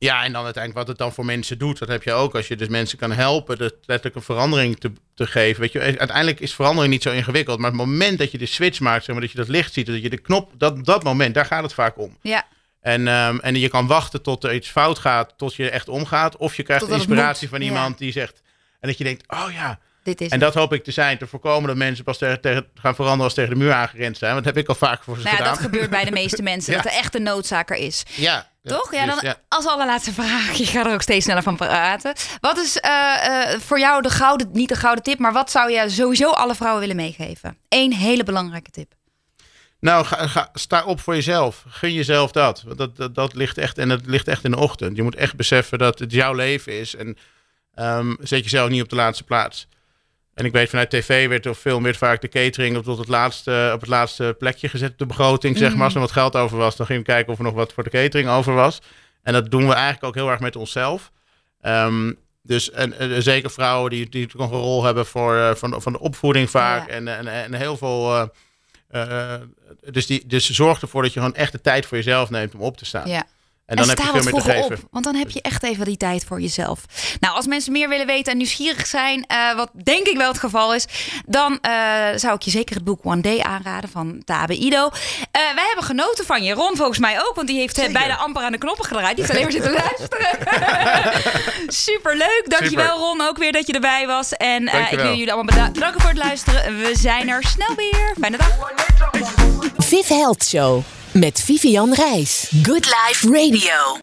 ja, en dan uiteindelijk wat het dan voor mensen doet. Dat heb je ook als je dus mensen kan helpen. Dat letterlijk een verandering te, te geven. Weet je, uiteindelijk is verandering niet zo ingewikkeld. Maar het moment dat je de switch maakt, zeg maar, dat je dat licht ziet, dat je de knop, dat, dat moment, daar gaat het vaak om. Ja. En, ehm, en je kan wachten tot er iets fout gaat, tot je echt omgaat. Of je krijgt inspiratie van ja. iemand die zegt. En dat je denkt, oh ja. Dit is En dat hoop ik te zijn, te voorkomen dat mensen pas tegen, tegen, gaan veranderen als tegen de muur aangerend zijn. Want dat heb ik al vaak voor ze Nou ja, gedaan. dat gebeurt bij de meeste mensen. Ja. Dat er echt een noodzaak er is. Ja. Toch? Ja, dus dan als allerlaatste vraag. Je gaat er ook steeds sneller van praten. Wat is eh, eh, voor jou de gouden, niet de gouden tip, maar wat zou je sowieso alle vrouwen willen meegeven? Eén hele belangrijke tip. Nou, ga, ga, sta op voor jezelf. Gun jezelf dat. Want dat, dat, dat ligt echt en dat ligt echt in de ochtend. Je moet echt beseffen dat het jouw leven is. En ehm, zet jezelf niet op de laatste plaats. En ik weet vanuit tv werd of film werd vaak de catering op, tot het laatste, op het laatste plekje gezet op de begroting. Zeg maar. Als er wat geld over was, dan gingen we kijken of er nog wat voor de catering over was. En dat doen we eigenlijk ook heel erg met onszelf. Ehm, dus en, en zeker vrouwen die, die nog een rol hebben voor, eh, van, van de opvoeding vaak. Ja. En, en, en heel veel. eh, eh, dus, die, dus zorg ervoor dat je gewoon echt de tijd voor jezelf neemt om op te staan. Ja. En dan heb sta je wat veel meer te vroeger geven. op, want dan heb je echt even die tijd voor jezelf. Nou, als mensen meer willen weten en nieuwsgierig zijn, eh, wat denk ik wel het geval is, dan eh, zou ik je zeker het boek One Day aanraden van Tabe Ido. Eh, wij hebben genoten van je, Ron volgens mij ook, want die heeft Zeker. bijna amper aan de knoppen gedraaid. Die heeft alleen maar zitten luisteren. Superleuk, dankjewel Super. Ron ook weer dat je erbij was. En eh, ik wil jullie allemaal beda- bedanken voor het luisteren. We zijn er snel weer. Fijne dag. Viv Health Show met Vivian Reis. Good Life Radio.